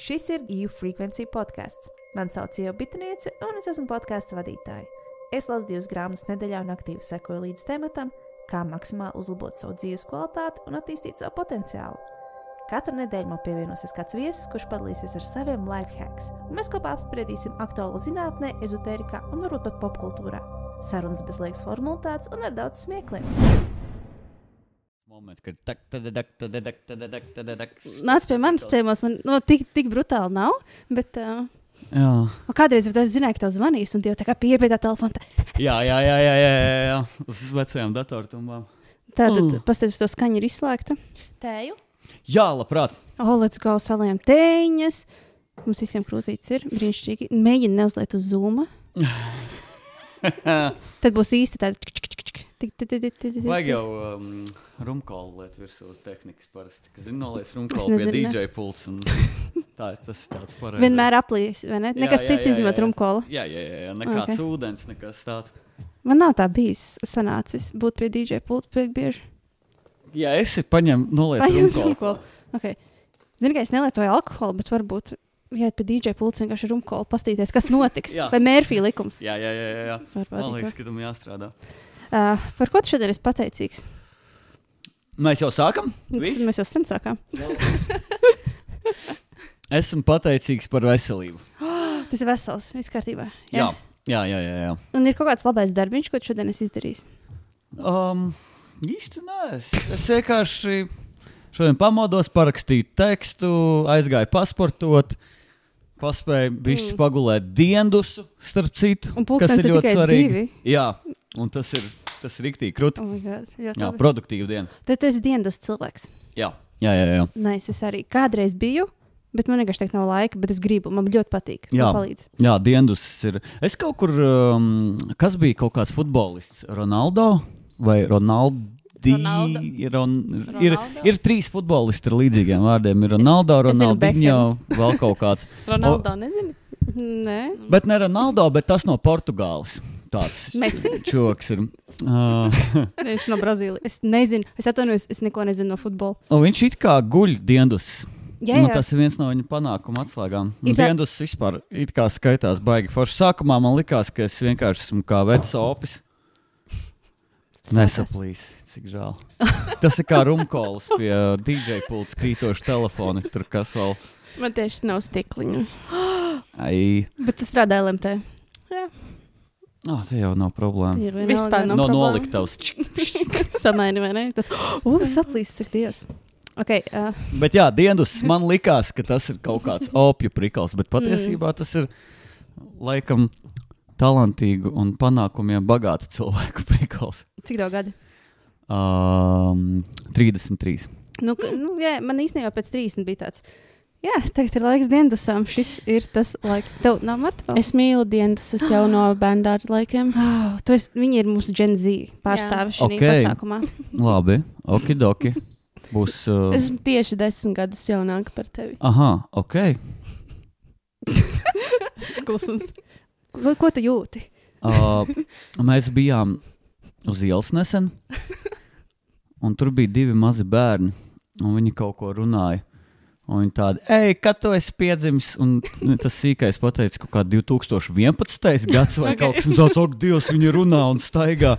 Šis ir EU Frequency podkāsts. Mani sauc Ieva Bitniece, un es esmu podkāstu vadītāja. Es lasu divas grāmatas nedēļā un aktīvi sekoju līdz tematam, kā maksimāli uzlabot savu dzīves kvalitāti un attīstīt savu potenciālu. Katru nedēļu man pievienosies kāds viesis, kurš padalīsies ar saviem life hacks, un mēs kopā apspriedīsim aktuālo zinātnē, ezotērijā un varbūt pat popkultūrā. Sarunas bez liekas formalitātes un ar daudz smiekliem. Moments, kad tak, tad, tak, tad, tak, tad, tak, tad, tak. Nāc pie manis ciemos, man no, tik, tik brutāli nav. Bet, uh, Jā. un kādreiz jau zināju, ka tev zvanīs, un tie jau tā kā pieeja pie tā telefona. tā- Jā, jā, jā, jā, jā, jā, jā. uz vecajām datortumbām. Tātad, Mm. uh. pastāstiet, to skaņa ir izslēgta. Tēju. Jā, labprāt. O, let's go, salējam tēņas. Mums visiem krūzītes ir brīnišķīgi. Mēģini neuzliet uz zūmu. Tad būs īsti tāda. Vajag jau um, rumkolu lietu virsū tehnikas parasti. Zinu, noliec Es rumkolu pie. DJ pults. un Tā, tas ir tāds pareizs. Vienmēr aplīs, vai ne? Jā, Nekas jā, cits jā, izmet jā. rumkolu. Jā, jā, jā, jā. nekāds Ok. okay. ūdens, nekas tāds. Man nav tā bijis sanācis būt pie DJ pulta piek bieži. Jā, esi paņem, noliec Paņemt rumkolu. rumkolu. Okay. Zini, ka es nelietoju alkoholu, bet varbūt iet pie DJ pulta vienkārši rumkolu, pastīties, kas notiks. Vai mērfī likums. Jā, jā, jā, jā, Man liekas, ka tam jāstrādā. Uh, par ko tu šodien esi pateicīgs? Mēs jau sākam? Viss? mēs jau sen sākām. Esmu pateicīgs par veselību. Tas ir vesels, viss kārtībā. Jā, jā, jā. jā, jā. Un ir kaut kāds labais darbiņš, ko šodien esi izdarījis. Um, īsti nē, es, es vienkārši šodien pamodos, parakstīju tekstu, aizgāju pasportot, paspēju bišķi Mm. pagulēt diendusu, starp citu. Un pulkstenis ir tikai divi. Jā, un tas ir, tas ir riktīgi krūti. Oh God, jā, Jā, produktīva diena. Tad tu esi dienas cilvēks. Jā, jā, jā. jā. Nē, es arī kādreiz biju, bet man vienkārši teikt nav laika, bet es gribu. Man ļoti patīk. Jā. Palīdz. jā dienas ir. Es kaut kur, um, kas bija kaut kāds futbolists, Ronaldo vai Ronaldo? Ronaldo. Ir, un, ir, ir trīs futbolisti ar līdzīgiem vārdiem. Ir Ronaldo, Ronaldinho, vēl kaut kāds. Ronaldo nezinu. Nē, Bet ne Ronaldo, bet tas no Portugāles. Tāds čoks ir. Uh, viņš no Brazīlijas. Es nezinu, es atvainojos, es neko nezinu no futbola. un viņš it kā guļ diendus. Jā, Nu, jā. tas ir viens no viņa panākuma atslēgām. Tā- Diendus vispār it kā skaitās baigi. Forši sākumā man likās, ka es vienkārši esmu kā vecs opis. Nesaplīs, cik žēl. Tas ir kā rumkols pie DJ pults krītoša telefona. Tur kas vēl. Man tieši nav stikliņa. Ai, Bet tu strādā LMT. Oh, tā jau nav problēma. Ir. Vispār nav No noliktavas. Samaini, vai ne? Tad, uh, saplīs, cik dievs. Okay, uh, Bet jā, dienas man likās, ka tas ir kaut kāds opju prikals, bet patiesībā tas ir laikam talantīgu un panākumiem bagātu cilvēku prikals. cik daudz gadi? Um, 33. Nu, ka- nu, jā, man īstenībā pēc 30 bija tāds. Jā, tagad ir laiks diendusām. Šis ir tas laiks. Tev nav marta vēl? Es mīlu dienas, es jau no bērnās laikiem. Oh, tu esi, viņi ir mūsu Gen Z pārstāvis šajā Ok. pasākumā. Labi, okidoki. Būs. Uh, Es esmu tieši desmit gadus jaunāka par tevi. Aha, ok. Klusums. Ko, ko tu jūti? Uh, mēs bijām uz ielas nesen, un tur bija divi mazi bērni, un viņi kaut ko runāja. Un viņi tādi, ej, kad tu esi piedzimis, un nu, tas sīkais pateica, kaut kā 2011. gads vai Ok. kaut kas tāds, ak, Dievs, viņi runā un staigā.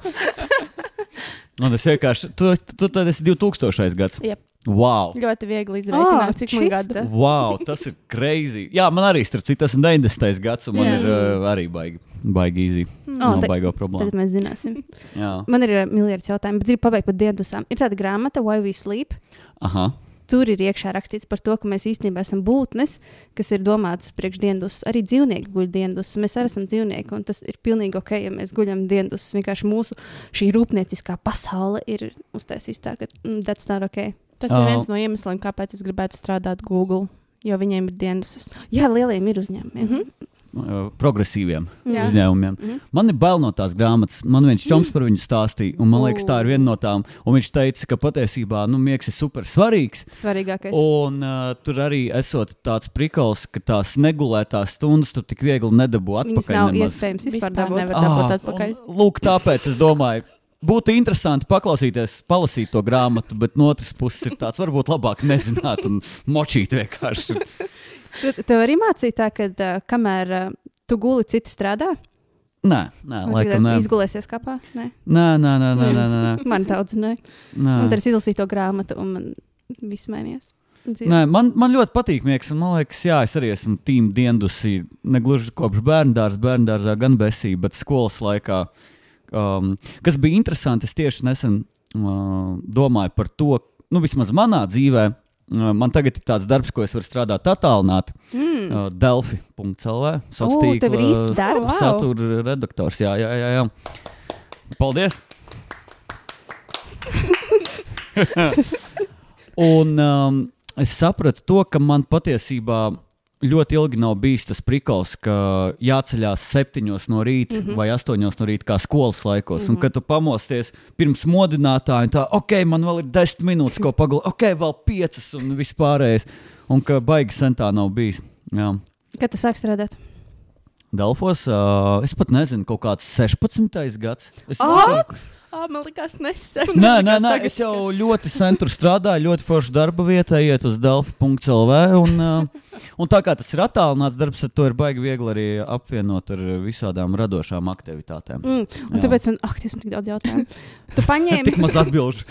Un es vienkārši, tu, tu tad esi 2000. gads. Jep. Wow! Ļoti viegli izrēķināt, Oh, cik man gadu. Wow, tas ir crazy. Jā, man arī starp citu, tas ir 90. gads, un man Jā. ir uh, arī baigi, baigi easy. Oh, Nav te- baigo problēmu. Tagad mēs zināsim. Jā, Man ir uh, miljards jautājumu, bet gribu pabeigt par diendusām. Ir tāda grāmata, Why We Sleep. aha. Tur ir iekšā rakstīts par to, ka mēs īstenībā esam būtnes, kas ir domātas priekš diendus. Arī dzīvnieki guļ diendus. Mēs arī esam dzīvnieki, un tas ir pilnīgi ok, ja mēs guļam diendus. Vienkārši mūsu šī rūpnieciskā pasaule ir uztaisīta tā, ka mm, that's not ok. Tas Oh. ir viens no iemesliem, kāpēc es gribētu strādāt Google. Jo viņiem ir dienas. Jā, lieliem ir uzņēmumiem. Mhm. Uh, progresīviem Jā. uzņēmumiem. Mhm. Man ir bail no tās grāmatas. Man viens čoms par viņu stāstīja, un man liekas, tā ir viena no tām. Un viņš teica, ka patiesībā nu, miegs ir super svarīgs. Svarīgākais. Un uh, tur arī esot tāds prikals, ka tās negulētās stundas tu tik viegli nedabū atpakaļ. nav nemaz. iespējams vispār Vispār dabūt. nevar dabūt Ah, atpakaļ. un Lūk, tāpēc es domāju. Būtu interesanti paklausīties, palasīt to grāmatu, bet no otras puses ir tāds, varbūt labāk nezināt un močīt vienkārši. Tu, tev arī mācīja tā, ka uh, kamēr uh, tu guli, citi strādā? Nē, nē, Vai laikam nē. Izgulēsies kapā? Nē, Nē, nē, nē, nē, nē, nē. man daudz nē. nē. Un tad es izlasīju to grāmatu, un man viss mainījās. Dzīve. Nē, man, man ļoti patīk miegs, un man liekas, jā, es arī esmu tīm diendusi, negluži kopš bērndārs, bērndārzā, gan besī, bet skolas laikā. Um, kas bija interesanti, es tieši nesen uh, domāju par to, nu, vismaz manā dzīvē, uh, man tagad ir tāds darbs, ko es varu strādāt attālināti. Mm. Uh, tev ir īsts darbs? Satura redaktors, jā, jā, jā. jā. Paldies! Un um, es sapratu to, ka man patiesībā ļoti ilgi nav bijis tas prikals, ka jāceļās septiņos no rīta mm -hmm. vai astoņos no rīta, kā skolas laikos. Mm -hmm. Un kad tu pamosties pirms modinātāja, tā, ok, man vēl ir desmit minūtes, ko pagulēt, ok, vēl piecas un vispārējais. Un ka baigi sen tā nav bijis. Jā. Kad tu sāki strādāt? Delfos, uh, es pat nezinu, kaut kāds 16. gads. Es Ā! Ā, man liekas, nesen. Nē, nē, nē, tagad, es jau ļoti sen tur strādāju, ļoti foršu darba vietā, iet uz Delfi.CLV. Un, un tā kā tas ir attālināts darbs, tad to ir baigi viegli arī apvienot ar visādām radošām aktivitātēm. Mm. Un Jā. tāpēc man, ak, tas ir tik daudz jautājumu. Tu paņēmi Tik maz atbildžu.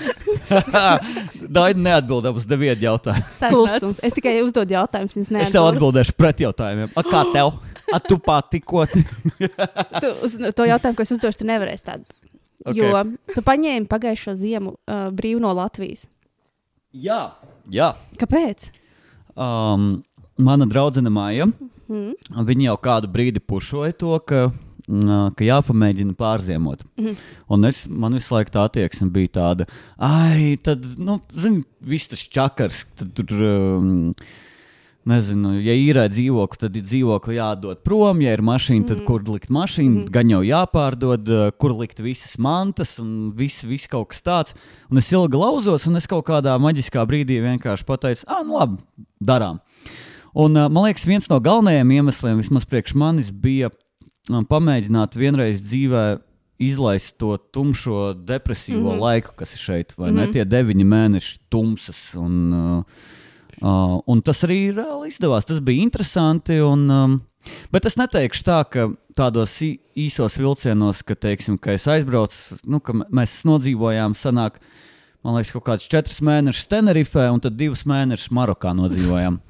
Daina neatbildēja uz deviņu jautājumu. Es tikai uzdodu jautājumus, viņas Es tev atbildēšu pret jautājumiem. A, kā tev? A, tu patikot? Tu uz to jautājumu, ko es uzdošu, tu nevarēsi tādu. Ok. Okay. Jo tu paņēmi pagājušo ziemu uh, brīvu no Latvijas. Jā. Jā. Kāpēc? Um, mana draudzene Māja. Mm. Viņi jau kādu brīdi pušoja to, ka, mm, ka jāpamēģina pārziemot. Mm. Un es, man visu laiku tā attieksme bija tāda, ah, tad, nu, zini, viss tas čakars. Tad, tur, um, Nezinu, ja īrē dzīvokli, tad ir dzīvokli jādod prom, ja ir mašīna, tad kur likt mašīnu, mm gan jau jāpārdod, uh, kur likt visas mantas un viss, viss kaut kas tāds. Un es ilgi lauzos, un es kaut kādā maģiskā brīdī vienkārši pateicu, ah, nu labi, darām. Un, uh, man liekas, viens no galvenajiem iemesliem, vismaz priekš manis, bija um, pamēģināt vienreiz dzīvē izlaist to tumšo, depresīvo mm. -hmm. laiku, kas ir šeit, vai mm -hmm. ne? Mhm. Tie deviņi mēneši tumsas. Un, uh, uh, un tas arī reāli izdevās. Tas bija interesanti. Un, um, bet es neteikšu tā, ka tādos īsos vilcienos, ka, teiksim, ka es aizbraucu, nu, ka mēs nodzīvojām, sanāk, man liekas, kaut kāds četrus mēnešus Tenerifē un tad divus mēnešus Marokā nodzīvojām.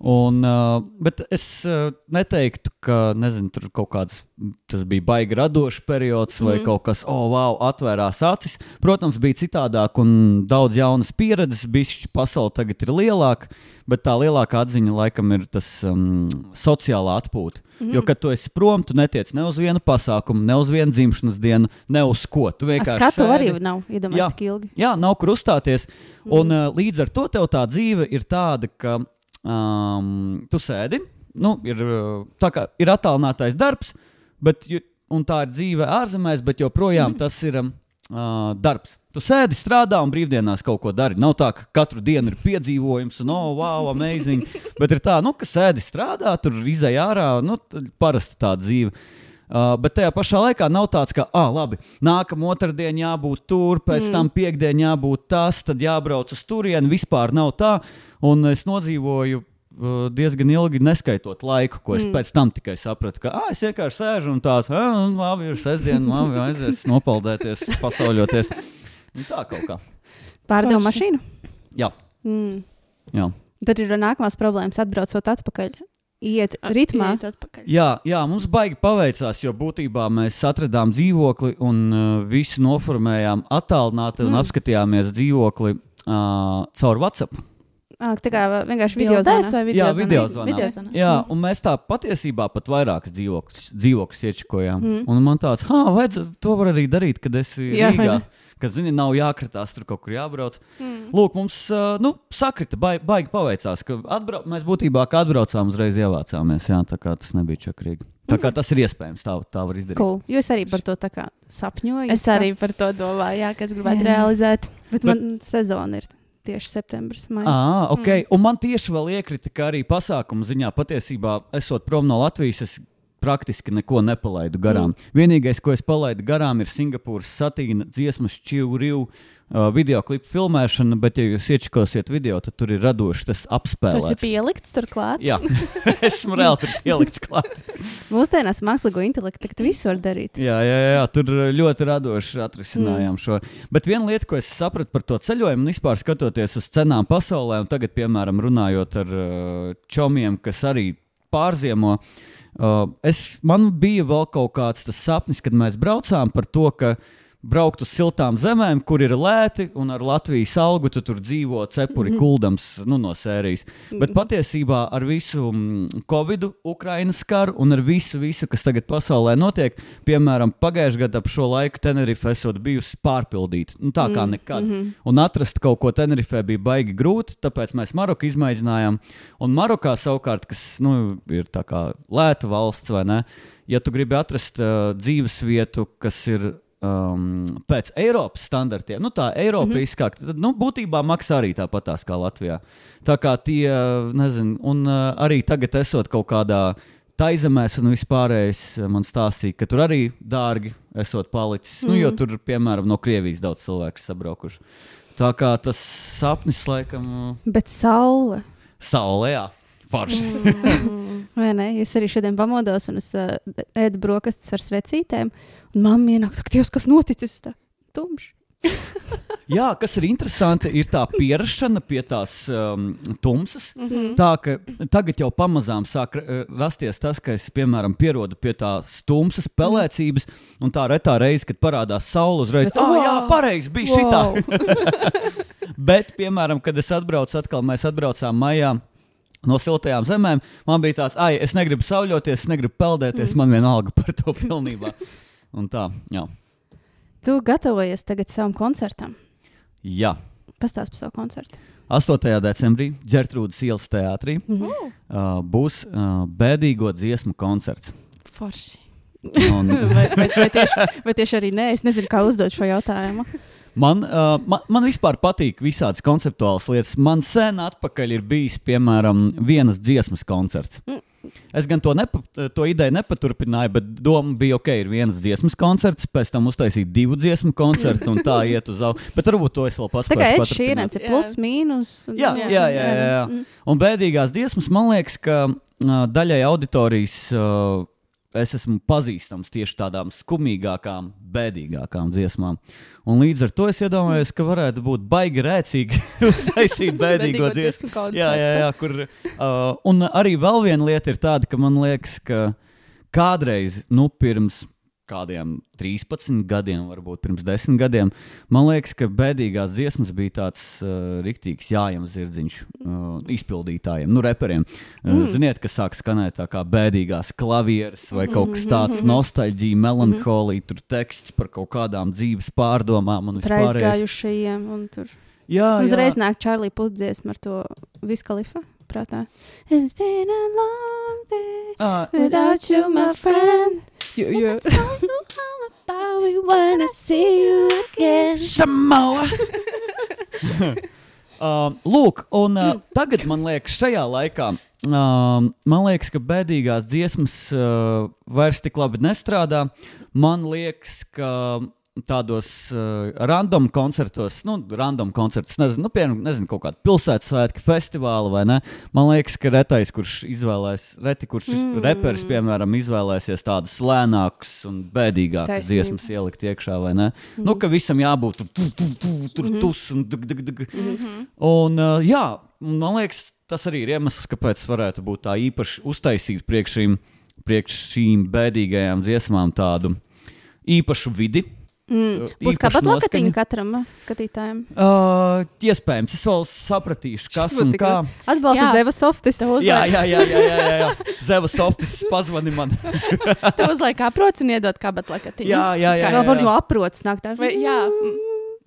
Un, uh, bet es uh, neteiktu, ka nezinu, tur kaut kāds tas bija baigi radošs periods vai mm. kaut kas, oh, wow, atvērās acis. Protams, bija citādāk un daudz jaunas pieredzes. Bišķi pasaule tagad ir lielāka, bet tā lielākā atziņa laikam ir tas um, sociālā atpūta. Mm. Jo, kad tu esi prom, tu netiec ne uz vienu pasākumu, ne uz vienu dzimšanas dienu, ne uz ko. Tu vienkārši Skatu sēdi. arī nav iedomājies tik ilgi. Jā, nav kur uzstāties. Un, uh, līdz ar to tev tā dzīve ir tāda, ka um, tu sēdi, nu, ir, tā kā ir attālinātais darbs, bet, un tā ir dzīve ārzemēs, bet joprojām tas ir um, uh, darbs. Tu sēdi, strādā un brīvdienās kaut ko dari. Nav tā, ka katru dienu ir piedzīvojums, un, oh, wow, amazing. Bet ir tā, nu, ka sēdi, strādā, tur izai ārā, nu, tad parasti tā dzīve. Uh, bet tajā pašā laikā nav tāds, ka, ah, labi, nākamā otrdiena jābūt tur, pēc mm. tam piekdienā jābūt tas, tad jābrauc uz turieni. Vispār nav tā. Un es nodzīvoju uh, diezgan ilgi, neskaitot laiku, ko es mm. pēc tam tikai sapratu, ka ah, es vienkārši sēžu un tāds, ah, nu, labi, ir sestdiena, labi, aizies, nopaldēties, pasauļoties. Nu, tā kaut kā. Pārdevu mašīnu. Jā, Mm. jā. Tad ir nākamās problēmas, atbraucot atpakaļ. Iet ritmā. Iet atpakaļ. Jā, jā, mums baigi paveicās, jo būtībā mēs atradām dzīvokli un uh, visu noformējām attālināti un Mm. apskatījāmies dzīvokli uh, caur WhatsApp. Ah, tā kā vienkārši video zvanā. vai video Jā, video zvanā. Video zvanā. Jā, un mēs tā patiesībā pat vairākas dzīvokļus, dzīvokļus iečakojām. Mm. Mm. Un man tāds, ah, vajadz, to var arī darīt, kad esi Jā, vai Rīgā. ne? Kad, zini, nav jākritās tur kaut kur jābrauc. Mm. Lūk, mums, uh, nu, sakrita, baigi, baigi paveicās, ka atbrau, mēs būtībā, kad atbraucām, uzreiz ievācāmies. Jā, tā kā tas nebija čakrīgi. Tā kā tas ir iespējams, tā, tā var izdarīt. Cool. Jo es arī par to sapņoju. Es arī par to domāju, jā, ka es gribētu Jā. realizēt. Bet man sezona ir tieši septembris. Ah, ok. Mm. Un man tieši vēl iekrita, ka arī pasākuma ziņā patiesībā, esot prom no Latvijas, es praktiski neko nepalaidu garām. Mm. Vienīgais, ko es palaidu garām, ir Singapūras satīna dziesmas Čivriu. uh, video klipu filmēšana, bet, ja jūs iečakosiet video, tad tur ir radoši tas Tas ir apspēlēts. pielikts turklāt. Jā, esmu reāli tur ielikts klāt. Mūsdienās mākslīgo intelektu tagad visu var darīt. Jā, jā, jā, tur ļoti radoši atrisinājām mm. šo. Bet viena lieta, ko es sapratu par to ceļojumu, un vispār skatoties uz cenām pasaulē, un tagad, piemēram, runājot ar uh, čomiem, kas arī pārziemo, uh, es, man bija vēl kaut kāds sapnis, kad mēs braucām par to, ka braukt uz siltām zemēm, kur ir lēti, un ar Latvijas algu tu tur dzīvo cepuri kuldams nu, no sērijas. Bet patiesībā ar visu mm, Covid, Ukraiņas karu un ar visu, visu, kas tagad pasaulē notiek, piemēram, pagājušajā gadā ap šo laiku Tenerife esot bijusi pārpildīta. Nu, tā kā nekad. Un atrast kaut ko Tenerifē bija baigi grūti, tāpēc mēs Maroku izmēģinājām. Un Marokā savukārt, kas nu, ir tā kā lēta valsts, vai ne? Ja tu gribi atrast uh, dzīves vietu, kas ir um, pēc Eiropas standartiem, nu tā Eiropaiskāk, tad nu, būtībā maksā arī tāpatās kā Latvijā. Tā kā tie, nezinu, un uh, arī tagad esot kaut kādā. Taizemēs un vispārējais uh, man stāstīja, ka tur arī dārgi esot palicis. Mm. Nu, jo tur, piemēram, no Krievijas daudz cilvēku sabraukuši. Tā kā tas sapnis, laikam, uh, Bet saule. saulē, jā, foršs. Vai ne? Es arī šodien pamodos un es uh, ēdu brokastis ar svecītēm. Un mamma ienāk, ka Dievs, kas noticis? Tā tumšs. Jā, kas ir interesanti, ir tā pierašana pie tās um, tumsas. Mm -hmm. Tā ka tagad jau pamazām sāk eh, rasties tas, ka es, piemēram, pierodu pie tās tumsas, pelēcības, un tā retā reize, kad parādās saule, uzreiz Bet, oh, wow! jā, pareizi bija wow. šitā. Bet, piemēram, kad es atbraucu atkal, mēs atbraucām maijā. No siltajām zemēm man bija tāds, ah, es negribu sauļoties, es negribu peldēties, mm. man vienalga par to pilnībā. Un tā, jā. Tu gatavojies tagad savam koncertam. jā. Pastāst par savu koncertu. 8. decembrī Gertrūdas ielas teātrī Mhm. uh, būs uh, bēdīgo dziesmu koncerts. Forši. Un Vai, vai, vai, tieši, vai tieši arī nē, es nezinu, kā uzdot šo jautājumu. Man, uh, man, man vispār patīk visādas konceptuālas lietas. Man sen atpakaļ ir bijis, piemēram, vienas dziesmas koncerts. Es gan to, nepa, to ideju nepaturpināju, bet doma bija, ok, ir viens dziesmas koncerts, pēc tam uztaisīt divu dziesmu koncertu un tā iet uz augšu. Bet varbūt to es vēl Tā kā paspēju. Ed Šīrens ir plus, mīnus. Jā, jā, jā. jā, jā, jā. Mm. Un bēdīgās dziesmas, man liekas, ka uh, daļai auditorijas uh, es esmu pazīstams tieši tādām skumīgākām, bēdīgākām dziesmām. Un līdz ar to es iedomājos, ka varētu būt baigi rēcīgi uztaisīt bēdīgo dziesmu. Jā, jā, jā, kur. Uh, un arī vēl viena lieta ir tāda, ka man liekas, ka kādreiz, nu, pirms kādiem 13 gadiem, varbūt pirms 10 gadiem, man liekas, ka bēdīgās dziesmas bija tāds uh, rīktīgs jājams zirdziņš uh, izpildītājiem, nu, reperiem. Uh, ziniet, kas sāk skanēt tā kā bēdīgās klavieres vai kaut kas tāds - nostalģija, melanholija, tur teksts par kaut kādām dzīves pārdomām un vispār. aizgājušajiem. un tur Jā, Uzreiz jā. nāk Čārlī pusdziesma ar to viskalifa prātā. It's been a long day Ah, without you, my friend. You, you. Tell you all about it when I see you again. Samoa! uh, lūk, un uh, tagad man liekas, šajā laikā. Um, man liekas, ka bēdīgās dziesmas uh, vairs tik labi nestrādā. Man liekas, ka tādos uh, random koncertos, nu, random koncertos, nezinu, nu, piemēram, nezinu, kaut kāda pilsētas svētki, festivāla vai ne. Man liekas, ka retais, kurš izvēlēs, reti, kurš mm. reperis, piemēram, izvēlēsies tādas lēnākas un Taisnība. dziesmas ielikt iekšā, vai ne? Mm. Nu, ka visam jābūt tur, tu, tu, tu, tur tus un dug, dug, dug. Mm -hmm. Un, uh, jā, man liekas, tas arī ir iemesls, kāpēc varētu būt tā īpaši uztaisīt priekš šīm, priekš šīm bēdīgajām dziesmām tādu īpašu vidi. Mm. Būs Īpaša kā pat noskaņa. lakatiņa katram uh, skatītājam. Uh, iespējams, es vēl sapratīšu, kas un kā. Atbalsta Jā. Zeva Softis. Jā, jā, jā, jā, jā, jā. Zeva Softis pazvani man. Tev uzliek aproci un iedod kabatlakatiņu. Jā, jā, jā, Vēl var no aprots nākt. tā. Vai, jā.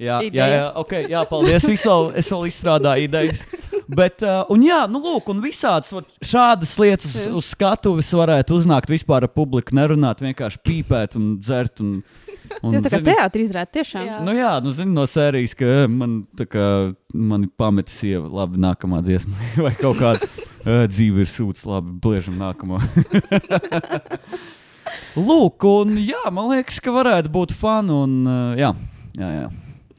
Jā, jā, jā, okay, jā paldies. Es vēl, es vēl izstrādāju idejas. Bet, uh, un jā, nu, lūk, un visādas šādas lietas uz, uz skatuves varētu uznākt vispār ar publiku, nerunāt, vienkārši pīpēt un dzert. Un, un, Tev tā kā zini, teātris izrāda tiešām. Jā. Nu, jā, nu, zini, no sērijas, ka eh, man, kā, man pameta sieva, labi, nākamā dziesma, vai kaut kāda uh, dzīve ir sūds, labi, bliežam nākamo. Lūk, un jā, man liekas, ka varētu būt fani, un uh, jā, jā, jā.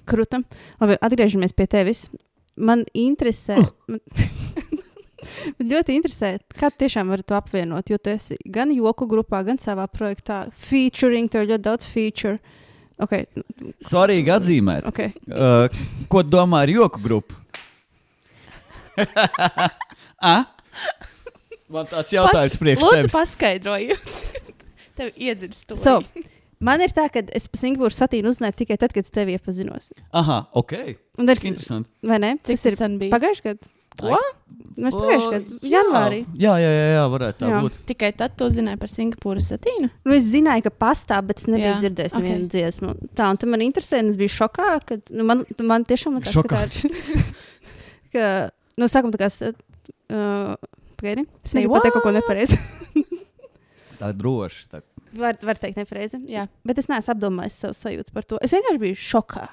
Krūta. Labi, atgriežamies pie tevis. Man interesē. Man... Man ļoti interesē, kā tiešām vari to apvienot. Jo tu esi gan joku grupā, gan savā projektā. Featuring, tev ir ļoti daudz feature. Okay. Svarīgi atzīmēt, Okay. uh, ko domā ar joku grupu. A? Man tāds jautājums priekš Lūdzu, tevis. paskaidrojiet. Tev iedzirst to. So, man ir tā, ka es par Singapūru satīnu uzzināju tikai tad, kad es tevi iepazinos. Aha, ok. Un tas Tas ir interesanti. vai ne? Cik tas ir sen bija? pagājušajā gadā. Ko? Mēs pagājušajā gadā, janvārī. Jā, jā, jā, jā varētu tā Jā. būt. Tikai tad tu zināji par Singapūras satīnu. Nu, es zināju, ka pastāv, bet es nebiju Jā, dzirdējis ok. nevienu dziesmu. Tā, un tad man interesē, un es biju šokā, ka nu, man, man tiešām liekas, Šokā. ka tā ir. ka, nu, sākumā tā kā. s- Uh, Pagaidi, es negribu pateikt kaut ko nepareizi. Tā ir droši. Tā. var, var teikt nepareizi. Jā. Bet es neesmu apdomājis savus sajūtas par to. Es vienkārši biju šokā.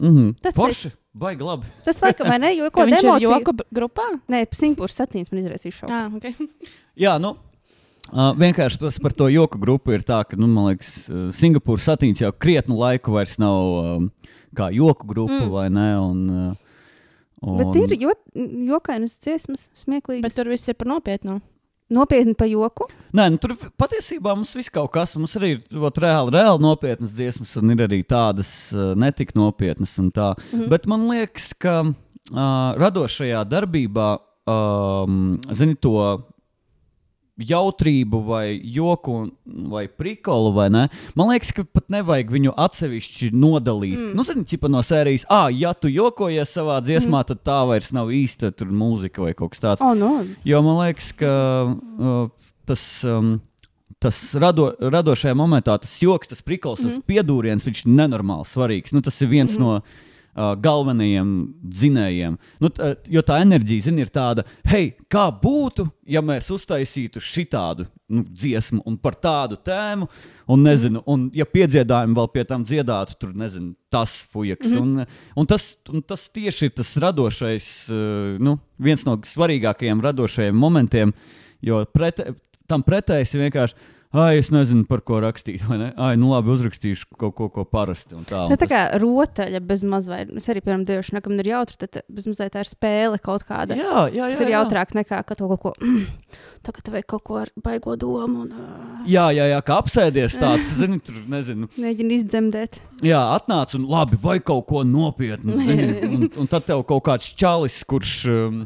Mm -hmm. That's Forši, baigi labi. Tas laikam, vai ne? Jo Ko viņš ir b- grupā? Nē, Singapūras satīns man izraisīja šoku. Ah, okay. Jā, nu. Uh, vienkārši tas par to joku grupu ir tā, ka, nu, man liekas, uh, Singapūras satīns jau krietnu laiku vairs nav um, kā joku grupa, Mm. mm. vai ne? Un, uh, un, Bet ir jo, jokainas dziesmas, smieklīgas. Bet tur viss ir par nopietnu. Nopietni pa joku. Nē, nu, tur patiesībā mums viss kaut kas, mums arī ir reāli, reāli nopietnas dziesmas, un ir arī tādas uh, netik nopietnas. un Tā. Mm. Bet man liekas, ka uh, radošajā darbībā, um, zini, to jautrību, vai joku, vai prikolu, vai ne? Man liekas, ka pat nevajag viņu atsevišķi nodalīt. Mm. Nu, zini, ķipa no sērijas, ah, ja tu jokojies savā dziesmā, mm. tad tā vairs nav īsta mūzika vai kaut kas tāds. Oh, no. Jo man liekas, ka uh, tas. Um, Tas rado, radošajā momentā, tas joks, tas prikals, mm tas piedūriens, viņš ir nenormāli svarīgs. Nu, tas ir viens mm no uh, galvenajiem dzinējiem. Nu, t, jo tā enerģija, zini, ir tāda, hei, kā būtu, ja mēs uztaisītu šitādu nu, dziesmu un par tādu tēmu, un nezinu, un ja piedziedājumi vēl pie tam dziedātu, tur nezinu, tas fujaks. Mm -hmm. un, un, tas, un tas tieši ir tas radošais, uh, nu, viens no svarīgākajiem radošajiem momentiem, jo prete, tam pretējs vienkārši. Ai, es nezinu, par ko rakstīt. Ai, nu labi, uzrakstīšu kaut ko, ko parasti. un Tā, un Tā, tā tas- kā rotaļa bez mazliet. Es arī, piemēram, devušu, ka man ir jautri, tad bez mazliet tā ir spēle kaut kāda. Jā, jā, jā. Tas ir jā. jautrāk nekā ka to kaut ko. Tagad vajag kaut ko ar baigo domu un uh, Jā, jā, jā, kā apsēdies tāds, zini, tur nezinu. mēģina izdzemdēt. Jā, atnāc un labi, vai kaut ko nopietnu. Zini, un, un tad tev kaut kāds čalis, kurš, um,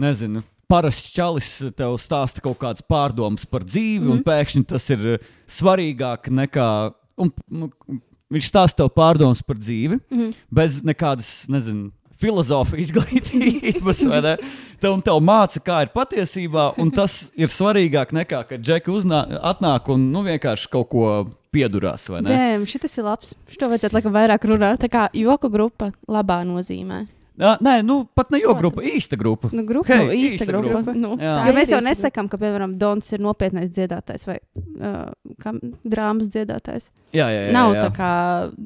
nezinu, parasts čalis tev stāsta kaut kādas pārdomas par dzīvi, mm. un pēkšņi tas ir uh, svarīgāk nekā. Un, nu, viņš stāsta tev pārdomas par dzīvi, mm. bez nekādas, nezinu. Filozofija izglītības, vai ne? Tev, un tev māca, kā ir patiesībā, un tas ir svarīgāk nekā, kad džeki uznā, atnāk un nu, vienkārši kaut ko piedurās. vai ne? Nē, šis ir labs. Šo vajadzētu laikam vairāk runāt. Tā kā joku grupa labā nozīmē. Jā, nē, nu, pat ne jau grupa, īsta grupa. Nu, grupa, Hei, nu, īsta grupa. Nu, Jā. tā Jo ir mēs jau īsta grupa. nesakām, ka, piemēram, Dons ir nopietnais dziedātājs vai uh, kam, drāmas dziedātājs. Jā, jā, jā. Nav jā. tā kā.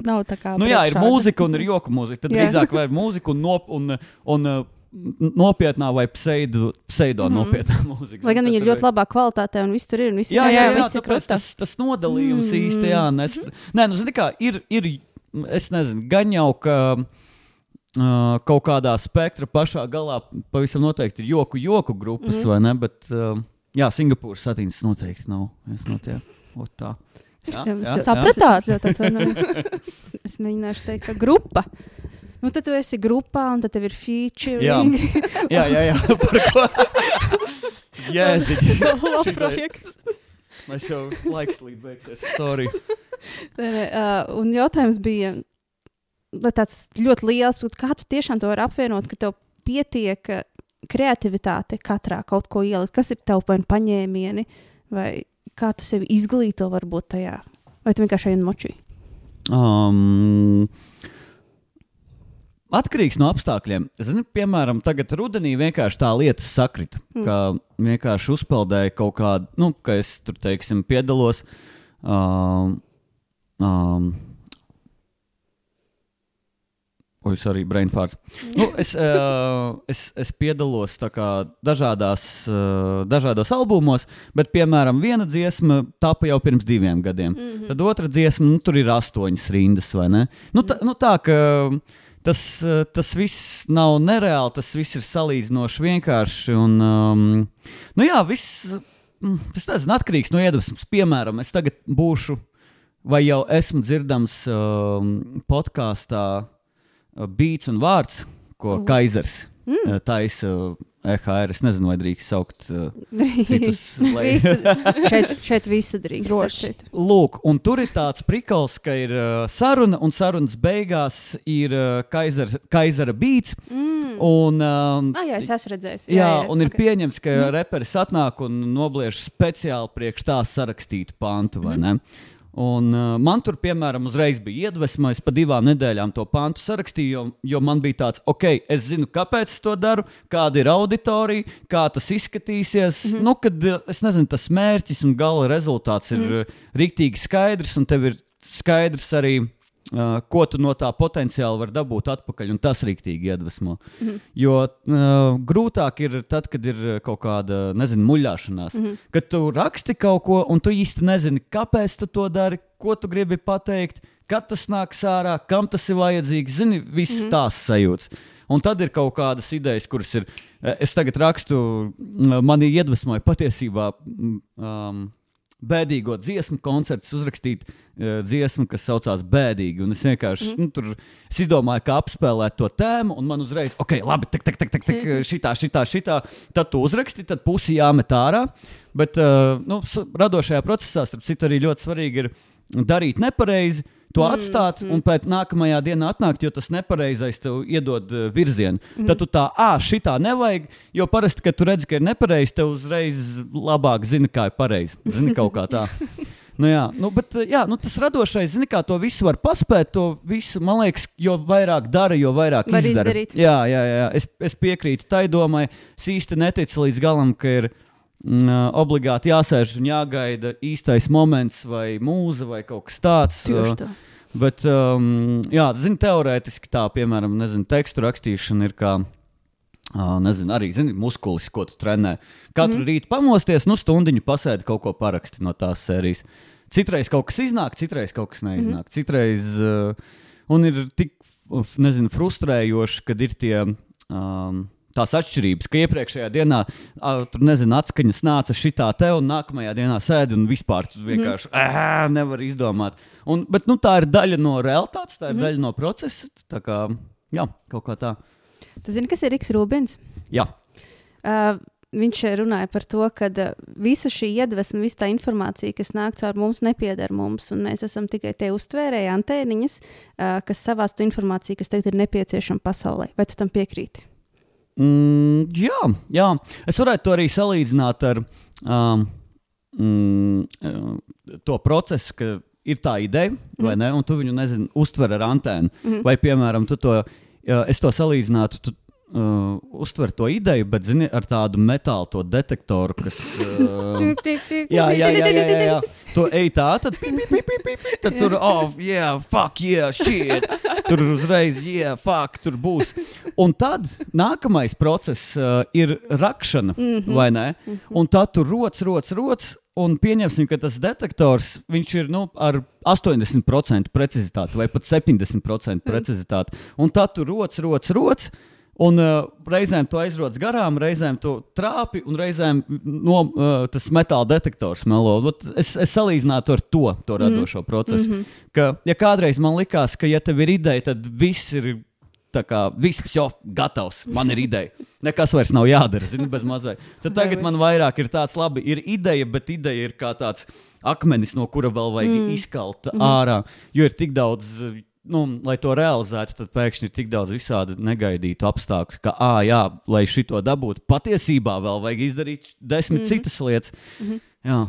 Nav tā kā Nu, jā, ir mūzika un ir joku mūzika. Tad drīzāk vai mūzika un, nop, un, un, un nopietnā vai pseido, pseido mm -hmm. nopietnā mūzika. Lai gan viņi ir ļoti labā kvalitātē un viss tur ir. un viss Jā, ir- jā, jā, jā, jā ir tāpēc tas, tas nodalījums mm. īsti, jā, Mhm. nes... Nē, nu, zini kā, ir, ir, es nezinu, gan jau, ka uh, kaut kādā spektra pašā galā pavisam noteikti ir joku, joku grupas, mm. Mhm. vai ne, bet, uh, jā, Singapūras satīns noteikti nav, es no tie, ot tā. Jā, Jā, jā, es- Sapratāt? Es ļoti atvainojos. Es- Es mēģināšu teikt, ka grupa. Nu, tad tu esi grupā, un tad tev ir feature. Jā. Jā, jā, jā, par ko? Jēziņ. Solo Šitai- projekts. Mēs jau laiks līdz beigsies, sorry. uh, un jautājums bija tāds ļoti liels, kā tu tiešām to vari apvienot, ka tev pietiek uh, kreativitāte katrā kaut ko ielikt. Kas ir tev nu paņēmieni, vai kā tu sevi izglīto varbūt tajā, vai tu vienkārši ej un moči? Um, Atkarīgs no apstākļiem. Zini, piemēram, tagad rudenī vienkārši tā lieta sakrita. Mm. Ka vienkārši uzpeldēja kaut kāda, nu, ka es tur, teiksim, piedalos. Um, um, O, es arī brainfārds. Nu, es, uh, es, es piedalos kā dažādās, uh, dažādos albumos, bet, piemēram, viena dziesma tapa jau pirms diviem gadiem. Mm -hmm. Tad otra dziesma, nu, tur ir astoņas rindas, vai ne? Nu, tā, nu, tā ka tas, uh, tas viss nav nereāli, tas viss ir salīdzinoši vienkārši. Un, um, nu, jā, viss, mm, tas nezinu, atkarīgs no iedvesmas. Piemēram, es tagad būšu, vai jau esmu dzirdams um, podkāstā beats un vārds, ko Mhm. Kaisers mm. taisa EHR. Es nezinu, vai drīkst saukt uh, citus. lai- Visu, šeit, šeit visu drīkst. Droši. Lūk, un tur ir tāds prikals, ka ir uh, saruna, un sarunas beigās ir uh, Kaisers, Kaisera beats. Mm. Un, um, Ah, jā, es esmu redzējis. Jā, jā, un ir ok. pieņemts, ka mm. reperis atnāk un nobliež speciāli priekš tā sarakstītu pantu, vai ne? Un, uh, man tur, piemēram, uzreiz bija iedvesma. Es pa divām nedēļām to pantu sarakstīju, jo, jo man bija tāds, ok, es zinu, kāpēc es to daru, kāda ir auditorija, kā tas izskatīsies. Mm -hmm. nu, kad, uh, es nezinu, tas mērķis un gala rezultāts ir mm -hmm. rīktīgi skaidrs, un tev ir skaidrs arī. Uh, ko tu no tā potenciāli vari dabūt atpakaļ, un tas rīktīgi iedvesmo. Mm -hmm. Jo uh, grūtāk ir tad, kad ir kaut kāda, nezinu, muļāšanās. Mm -hmm. Kad tu raksti kaut ko, un tu īsti nezini, kāpēc tu to dari, ko tu gribi pateikt, kad tas nāks ārā, kam tas ir vajadzīgs. Zini, visas mm -hmm. tās sajūtas. Un tad ir kaut kādas idejas, kuras ir. eh, Es tagad rakstu, mani iedvesmoja patiesībā. Um, bēdīgo dziesmu koncerts, uzrakstīt uh, dziesmu, kas saucās Bēdīgi. Un es vienkārši mm. nu, tur es izdomāju, kā apspēlēt to tēmu, un man uzreiz, ok, labi, tak, tak, tak, tak, šitā, šitā, šitā. Tad tu uzraksti, tad pusi jāmet ārā. Bet uh, nu, radošajā procesā, starp citu, arī ļoti svarīgi ir darīt nepareizi. To atstāt, mm, mm. un pēc nākamajā dienā atnākt, jo tas nepareizais tev iedod uh, virzienu. Mm. Tad tu tā, ah, šitā nevajag, jo parasti, kad tu redzi, ka ir nepareizi, tev uzreiz labāk zini, kā ir pareizi. Zini, kaut kā tā. Nu, jā, nu, bet uh, jā, nu, tas radošais, zini, kā to visu var paspēt. To visu, man liekas, jo vairāk dara, jo vairāk Var izdara. izdarīt. Jā, jā, jā. Es, es piekrītu tai domai. Es īsti neticu līdz galam, ka ir mm, obligāti jāsēž un jāgaida īstais moments, vai mūza, vai kaut kas tāds. Tieši Ā, tā. Bet, um, jā, zini, teorētiski tā, piemēram, nezinu, tekstu rakstīšana ir kā. Uh, nezinu, arī zini, muskulis, ko tu trenē. Katru mm. rītu pamosties, nu, stundiņu pasēdi kaut ko paraksti no tās sērijas. Citreiz kaut kas iznāk, citreiz kaut kas neiznāk. Mm. Citreiz, uh, un ir tik, nezinu, frustrējoši, kad ir tie. Um, Tās atšķirības, ka iepriekšējā dienā uh, tur nezinu, atskaņas nāca šitā te, un nākamajā dienā sēdi un vispār vienkārši mm. nevar izdomāt. Un, bet nu, tā ir daļa no realitātes, tā ir mm. daļa no procesa. Tā kā, jā, kaut kā tā. Tu zini, kas ir Riks Rūbins? Jā, Uh, viņš runāja par to, ka visa šī iedvesma, visa tā informācija, kas nāk caur mums, nepieder mums. un Mēs esam tikai tie uztvērēji antēniņas, uh, kas savās to informāciju, kas tagad ir nepieciešama pasaulē. Vai tu tam piekrīti? Mm, jā, jā. Es varētu to arī salīdzināt ar um, mm, uh, to procesu, ka ir tā ideja, mm. vai ne? Un tu viņu nezini, uztver ar antēnu. Mm. Vai, piemēram, tu to, es to salīdzinātu. Tu, Uh, uztver to ideju, bet zini, ar tādu metālu to detektoru, kas. Uh, Jā, jā, jā, jā, jā, jā. Tu ej tā, tad, pi, pi, pi, pi, pi, pi, tad tur, oh, yeah, fuck, yeah, shit. Tur uzreiz, yeah, fuck, tur būs. Un tad nākamais process uh, ir rakšana, mm -hmm. vai ne? Un tad tur rots, rots, rots. Un pieņemsim, ka tas detektors viņš ir nu, ar 80% precizitāti vai pat 70% precizitāti. Un tad tur rots, rots, rots. Un uh, reizēm to aizrodas garām, reizēm to trāpi, un reizēm no, uh, tas metāla detektors melo. Vat Es, es salīdzinātu ar to, to radošo mm. procesu. Mm -hmm. Ka, ja kādreiz man likās, ka, ja tev ir ideja, tad viss ir. Kā viss jau gatavs, man ir ideja. Nekas vairs nav jādara, zini, bez mazliet. Tad tagad man vairāk ir tāds, labi, ir ideja, bet ideja ir kā tāds akmenis, no kura vēl vajag mm. izkalt mm. ārā. Jo ir tik daudz nu, lai to realizētu, tad pēkšņi ir tik daudz visādi negaidītu apstākļu, ka, ah, jā, lai šito dabūtu, patiesībā vēl vajag izdarīt desmit mm -hmm. citas lietas. Mm -hmm.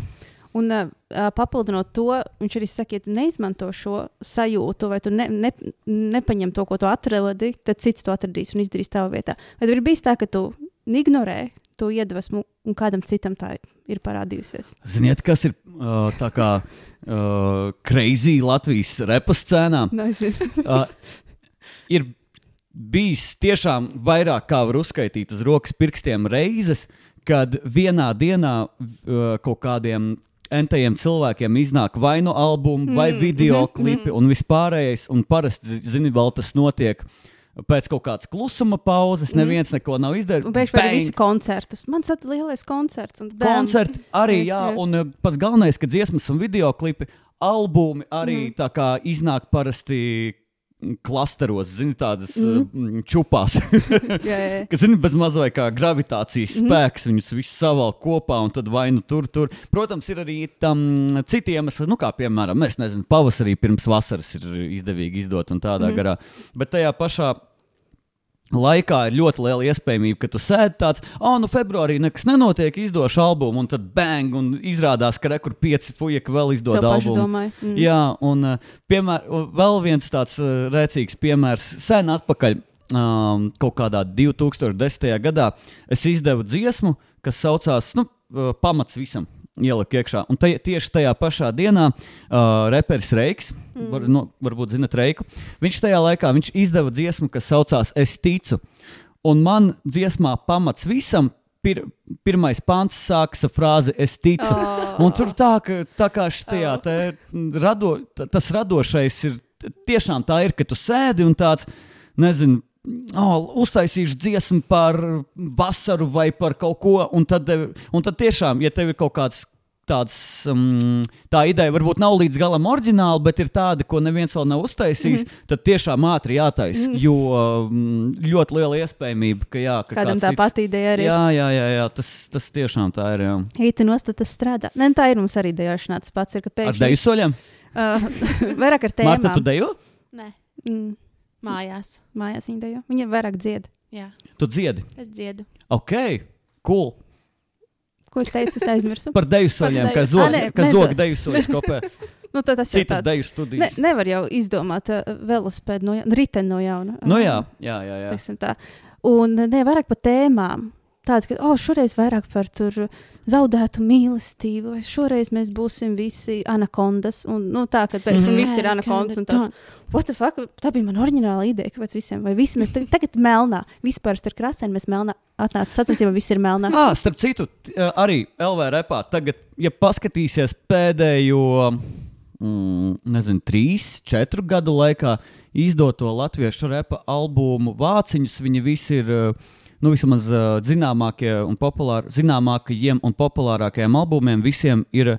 Un uh, papildinot to, viņš arī saka, ja tu neizmanto šo sajūtu, vai tu ne, ne, nepaņem to, ko tu atradi, tad cits to atradīs un izdarīs tavā vietā. Vai tev ir bijis tā, ka tu ignorē to iedvesmu, un kādam citam tā ir parādījusies? ziniet, kas ir uh, tā kā uh, crazy Latvijas repa scēnā? Uh, ir bijis tiešām vairāk kā var uzskaitīt uz rokas pirkstiem reizes, kad vienā dienā uh, kaut kādiem entajiem cilvēkiem iznāk vai nu albumi, vai Mm, video mhm, klipi un vispārējais. Un parasti, zini, vēl tas notiek. Pēc kaut kādas klusuma pauzes, Mhm. neviens neko nav izdarījis. Pēkšņi Bang! visi koncertus. Man tas ir lielais koncerts. Koncerti arī, jā, un uh, pats galvenais, ka dziesmas un video klipi, albumi arī Mhm. tā kā iznāk parasti mm, klasteros, zini, tādas mm. jā. Kas zina, bez mazliet kā gravitācijas Mhm. spēks, viņus visus savalk kopā un tad vai nu tur, tur. Protams, ir arī tam citi iemesli, nu, kā piemēram, es nezinu, pavasarī pirms vasaras ir izdevīgi izdot un tādā Mhm. garā. Bet tajā pašā laikā ir ļoti liela iespējamība, ka tu sēdi tāds, ah, nu, februārī nekas nenotiek, izdošu albumu, un tad bang, un izrādās, ka rekur pieci fujeki vēl izdod pašu albumu. Mm. Jā, un piemēr, vēl viens tāds uh, rēcīgs piemērs sen atpakaļ. Um, kaut kādā 2010. gadā es izdevu dziesmu, kas saucās nu, uh, Pamats visam. Ieliku iekšā. Un taj, tieši tajā pašā dienā uh, reperis Reiks, mm. var, nu, varbūt zinat Reiku, viņš tajā laikā viņš izdeva dziesmu, kas saucās Es ticu. Un man dziesmā Pamats visam pir, pirmais pants sākas ar frāzi Es ticu. Oh. Un tur tā, ka, tā kā šajā te rado, ta- tas radošais ir tiešām tā, ir, ka tu sēdi un tāds, nezinu, oh, uztaisīšu dziesmu par vasaru vai par kaut ko, un tad, un tad tiešām, ja tev ir kaut kāds. Tāds, um, tā ideja varbūt nav līdz galam oriģināla, bet ir tāda, ko neviens vēl nav uztaisījis. Mm -hmm. Tad tiešām ātri jātaisa. Mm -hmm. Jo um, ļoti liela iespējamība, ka, jā, ka Kādam tā cits- pati ideja arī ir. Jā, jā, jā, jā tas, tas tiešām tā ir. Nost, tas strādā. Ne, tā ir mums arī dejošanā. Tas pats ir, ka Ar pēkšņi. deju soļiem? Uh, vairāk ar Marta, tu dejo? Nē, Mm, mājās. mājās viņa dejo. Viņa vairāk dzied. Jā, Tu dziedi. es dziedu. Ok, cool. Ko es teicu, es aizmirsu. Par deju soļiem, kā Ah, zog, deju soļus kopē. nu, tad tas ir Citas tāds. deju Ne, studijas. nevar jau izdomāt uh, velosipēdu no riteni no jauna. Nu jā, jā, jā. jā. teiksim tā. Un ne vairāk par tēmām. Tāda, ka, oh, šoreiz vairāk par tur zaudētu mīlestību, vai šoreiz mēs būsim visi anakondas. Un, nu, tā, ka pēkšņi mm. viss ir anakondas. Un tāds, what the fuck, tā bija mana oriģināla ideja, kāpēc visiem, vai visi mēs tag- tagad melnā, vispār ir krāsaini, mēs melnā atnāca sacensībā, viss ir melnā. Ah, starp citu, arī LV repā tagad, ja paskatīsies pēdējo, mm, nezinu, trīs, četru gadu laikā izdoto latviešu repa albumu vāciņus, viņi visi ir. eh, Nu, vismaz uh, zināmākie un populār, zināmākajiem un populārākajiem albumiem visiem ir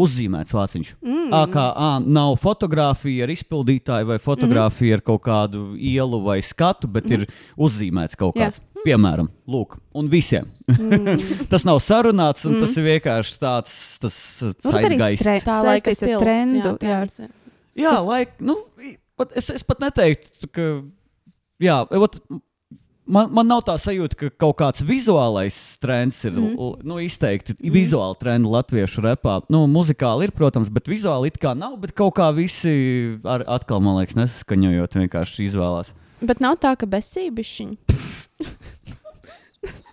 uzzīmēts vāciņš. Mm. AKA nav fotografija ar izpildītāju vai fotografija mm ar kaut kādu ielu vai skatu, bet mm ir uzzīmēts kaut kāds. Piemēram, lūk, un visiem. Mm. tas nav sarunāts, un mm. tas ir vienkārši tāds tas uh, Nu, zeitgaists. tre- Tā laika Saistīts ar stils. trendu, Jā, jā. jā. Tas- laik, nu, pat, es, es pat neteiktu, ka. Jā, ot, man, man nav tā sajūta, ka kaut kāds vizuālais trends ir mm. nu, izteikti. Mm. Vizuāli trendi latviešu repā. Nu, muzikāli ir, protams, bet vizuāli it kā nav. Bet kaut kā visi ar, atkal, man liekas, nesaskaņojot, vienkārši izvēlās. Bet nav tā, ka besībišķiņi.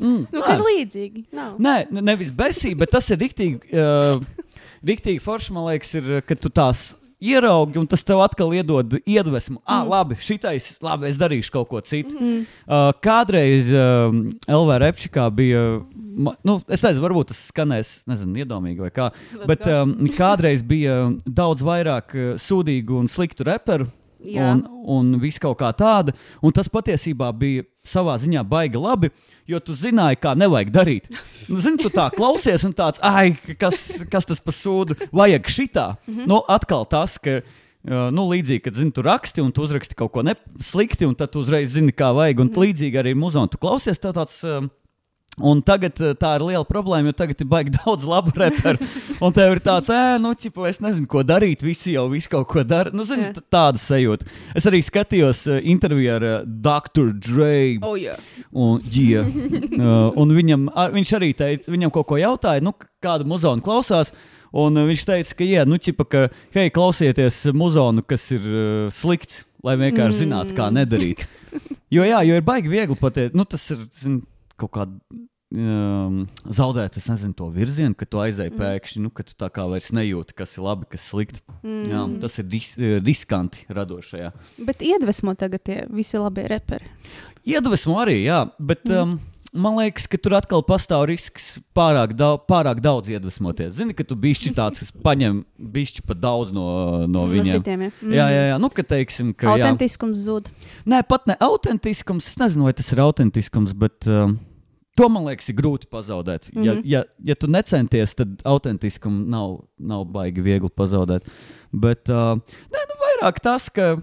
Mm, Nu, ir līdzīgi. Nav. Nē, ne- nevis besība, bet tas ir rīktīgi. Uh, rīktīgi forši, man liekas, ir, ka tu tās ieraugi, un tas tev atkal iedod iedvesmu. Ah, labi, šitais, labi, es darīšu kaut ko citu. Mm. Uh, kādreiz um, LV repšikā bija, ma, nu, es nezinu, varbūt tas skanēs, nezinu, iedomīgi vai kā, bet um, kādreiz bija daudz vairāk uh, sūdīgu un sliktu reperu. Jā. Un, un viss kaut kā tāda. Un tas patiesībā bija savā ziņā baigi labi, jo tu zināji, kā nevajag darīt. Nu, Zini, tu tā klausies, un tāds, ai, kas, kas tas par sūdu, vajag šitā. Mm -hmm. Nu, atkal tas, ka. Nu, līdzīgi, kad zini, tu raksti un tu uzraksti kaut ko slikti, un tad tu uzreiz zini, kā vajag. Un līdzīgi arī muzejā tu klausies. Tā tāds, uh, Un tagad uh, tā ir liela problēma, jo tagad ir baigi daudz labu reperu. Un tev ir tāds, ē, nu, čipa, es nezinu, ko darīt. Visi jau visu kaut ko dara. Nu, zini, tāda sajūta. Es arī skatījos uh, interviju ar uh, Dr. Dre. Oh, jā. Un, yeah. uh, un viņam, ar, viņš arī teica, viņam kaut ko jautāja, nu, kāda muzona klausās. Un viņš teica, ka, jā, nu, čipa, ka, hei, klausieties muzonu, kas ir uh, slikts, lai vienkārši mm. zinātu, kā nedarīt. Jo, jā, jo ir baigi viegli pateikt, nu, tas ir zin, kaut kāda um, zaudēt, es nezinu, to virzienu, ka tu aizēji pēkšņi, nu, ka tu tā kā vairs nejūti, kas ir labi, kas slikti. Mm. Jā, tas ir dis, riskanti radošajā. Bet iedvesmo tagad tie visi labie reperi. Iedvesmo arī, jā, bet um, man liekas, ka tur atkal pastāv risks pārāk, daudz, pārāk daudz iedvesmoties. Zini, ka tu bišķi tāds, kas paņem bišķi pa daudz no, no No viņiem. citiem, ja. Mm. Jā, jā, jā, nu, ka teiksim, ka. jā. Autentiskums zūd. Nē, pat ne autentiskums. Es nezinu, vai tas ir autentiskums, bet um, to man liekas, ir grūti pazaudēt. Mm -hmm. ja, ja, ja tu necenties, tad autentiskumu nav, nav baigi viegli pazaudēt. Bet uh, nē, nu, vairāk tas, ka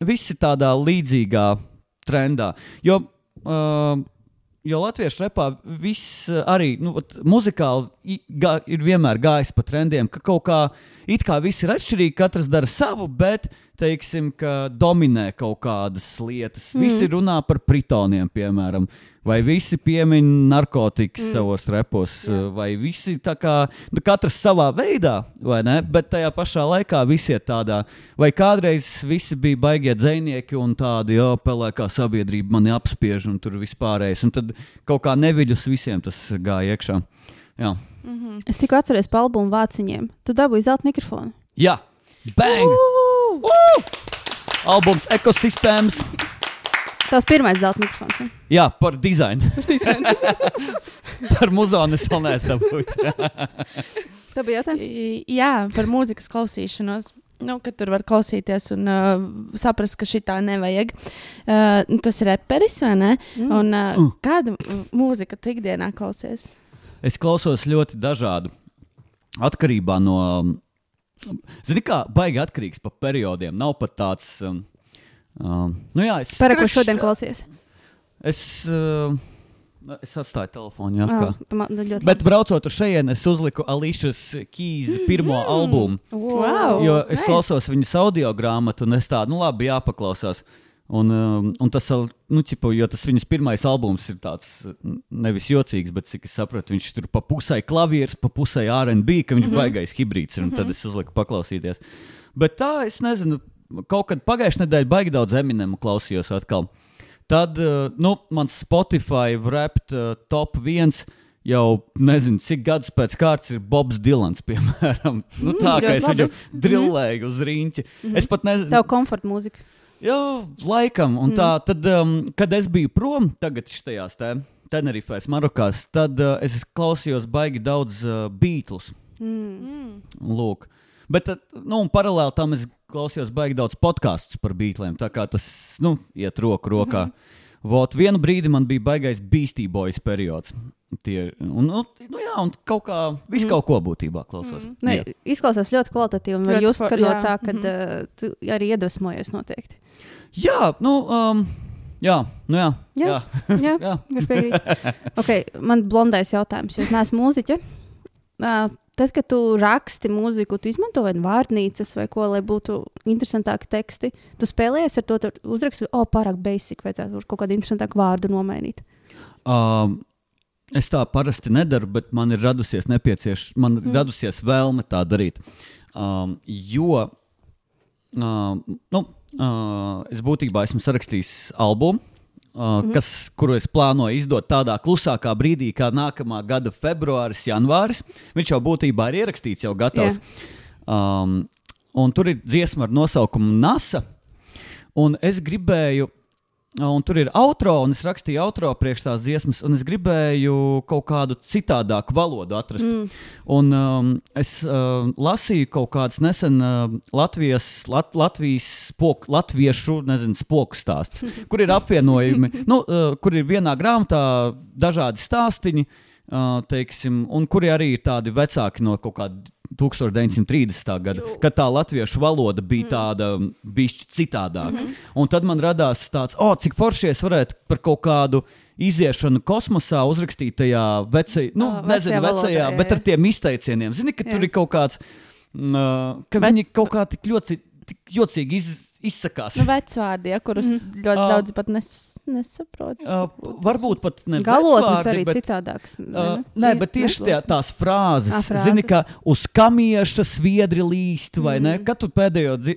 viss ir tādā līdzīgā trendā. Jo, uh, jo latviešu repā viss arī nu, muzikāli ir vienmēr gājis pa trendiem, ka kaut kā it kā viss ir atšķirīgi, katrs dara savu, bet teiksim, ka dominē kaut kādas lietas. Mm. Visi runā par pritoniem, piemēram, vai visi piemin narkotikas mm. savos repos, Jā. vai visi tā kā nu, katrs savā veidā, vai ne? Bet tajā pašā laikā visi ir tādā, vai kādreiz visi bija baigie dzinieki un tādi, jo pelēkā sabiedrība mani apspiež un tur vispārējais. Un tad kaut kā neviļus visiem tas gāja iekšā. Jā, Es tikko atceros par albumu vāciņiem. Tu dabūji zelta mikrofonu. Jā. bang! Woo! Albums ekosistēmas. Tas pirmais zelta mikrofons. ja? Jā, par dizainu. par muzonu es vēl neesmu dabūjis. Tā bija jautājums. Jā, par mūzikas klausīšanos. Nu, kad tur var klausīties un uh, saprast, ka šī tā nevajag. Uh, nu, tas ir reperis, vai ne? Mm. Un, uh, Mm. kāda m- mūzika tu ikdienā klausies? Es klausos ļoti dažādu. Atkarībā no. Zini, kā baigi atkarīgs pa periodiem. Nav pat tāds. Um, um, nu jā, es Par ko šodien klausies? Es, uh, es atstāju telefonu. Kā. man ļoti Bet braucot uz šejienes, es uzliku Alīšas Kīza pirmo mm. albumu. Wow! Jo es nice. klausos viņas audio grāmatu, un es tādu, nu, labi, jāpaklausās. Un, um, un tas, nu, cipu, jo tas viņas pirmais albums ir tāds nevis jocīgs, bet cik es sapratu, viņš tur pa pusē klavieres, pa pusē RB, ka viņš mm -hmm. baigais hibrīds ir, un tad es uzliku paklausīties. Bet tā, es nezinu, kaut kad pagājušajā nedēļā baigi daudz Eminemu klausījos atkal. Tad, uh, nu, mans Spotify rapt uh, top viens. Jau nezinu, cik gadus pēc kārtas ir Bobs Dilans, piemēram. Nu, tā kā ļoti es labi. viņu drillēju uz rīņķa. Mm -hmm. Es pat nezinu, Tev komforta mūzika. Jā, laikam. Un tā, tad, um, kad es biju prom, tagad šajās te Tenerifēs, Marokās, tad uh, es klausījos baigi daudz uh, Beatles. Mm. Lūk. Bet, tad, nu, paralēli tam es klausījos baigi daudz podkāstus par Beatliem. Tā kā tas, nu, iet roku rokā. Mm -hmm. Vot, vienu brīdi man bija baigais Beastie Boys periods. Tie, un, nu, nu, jā, un kaut kā, visu kaut ko būtībā klausos. Mm. Ne, izklausās ļoti kvalitatīvi. Un var Ļoti just, for- ka no tā, ka mm -hmm. uh, tu arī iedvesmojies noteikti. Jā, nu, um, jā, nu, jā. Jā. jā. Jā, jā. Kurš piekrīt? okay, man blondais jautājums, jo es neesmu mūziķa. Uh, tad, kad tu raksti mūziku, tu izmanto vai vārnīcas vai ko, lai būtu interesantāki teksti. Tu spēlējies ar to, tu uzraksti, o, oh, pārāk basic, vajadzētu kaut kādu interesantāku vārdu nomainīt. Um, es tā parasti nedaru, bet man ir radusies, nepiecieš, man mm. radusies vēlme tā darīt. Um, jo um, nu, uh, es būtībā esmu sarakstījis albumu. Uh, mm. kas, kuru es plānoju izdot tādā klusākā brīdī, kā nākamā gada februāris, janvāris. Viņš jau būtībā ir ierakstīts, jau gatavs. Um, un tur ir dziesma ar nosaukumu NASA. Un es gribēju, un tur ir outro, un es rakstīju outro priekš tās dziesmas, un es gribēju kaut kādu citādāku valodu atrast. Mm. Un um, es uh, lasīju kaut kādas nesen uh, Latvijas, lat, Latvijas spoku, latviešu, nezinu, spoku stāstus, kur ir apvienojumi, nu, uh, kur ir vienā grāmatā dažādi stāstiņi. Uh, teiksim, un kuri arī ir tādi vecāki no kaut kāda 1930. gada, kad tā latviešu valoda bija tāda bišķi citādāka. Mm -hmm. Un tad man radās tāds, oh, cik forši es varētu par kaut kādu iziešanu kosmosā uzrakstīt tajā vecajā, nu, Ā, nezinu, vecajā valodā, vecajā, jā, bet ar tiem izteicieniem. Zini, ka Jā. tur ir kaut kāds, mm, uh, ka Bet- viņi kaut kā tik ļoti. Tik jocīgi iz, izsakās. Nu, vecvārdi, ja, kurus Mhm. mm. ļoti Ā. daudz pat nes, nesaprot. Uh, varbūt pat ne Galotnes arī bet, citādāks. ne, Uh, ne? nē, bet tieši tie, tās frāzes, Ā, frāzes. zini, kā uz kamieša sviedri līst, vai ne? Mm. Kad tu pēdējo dzi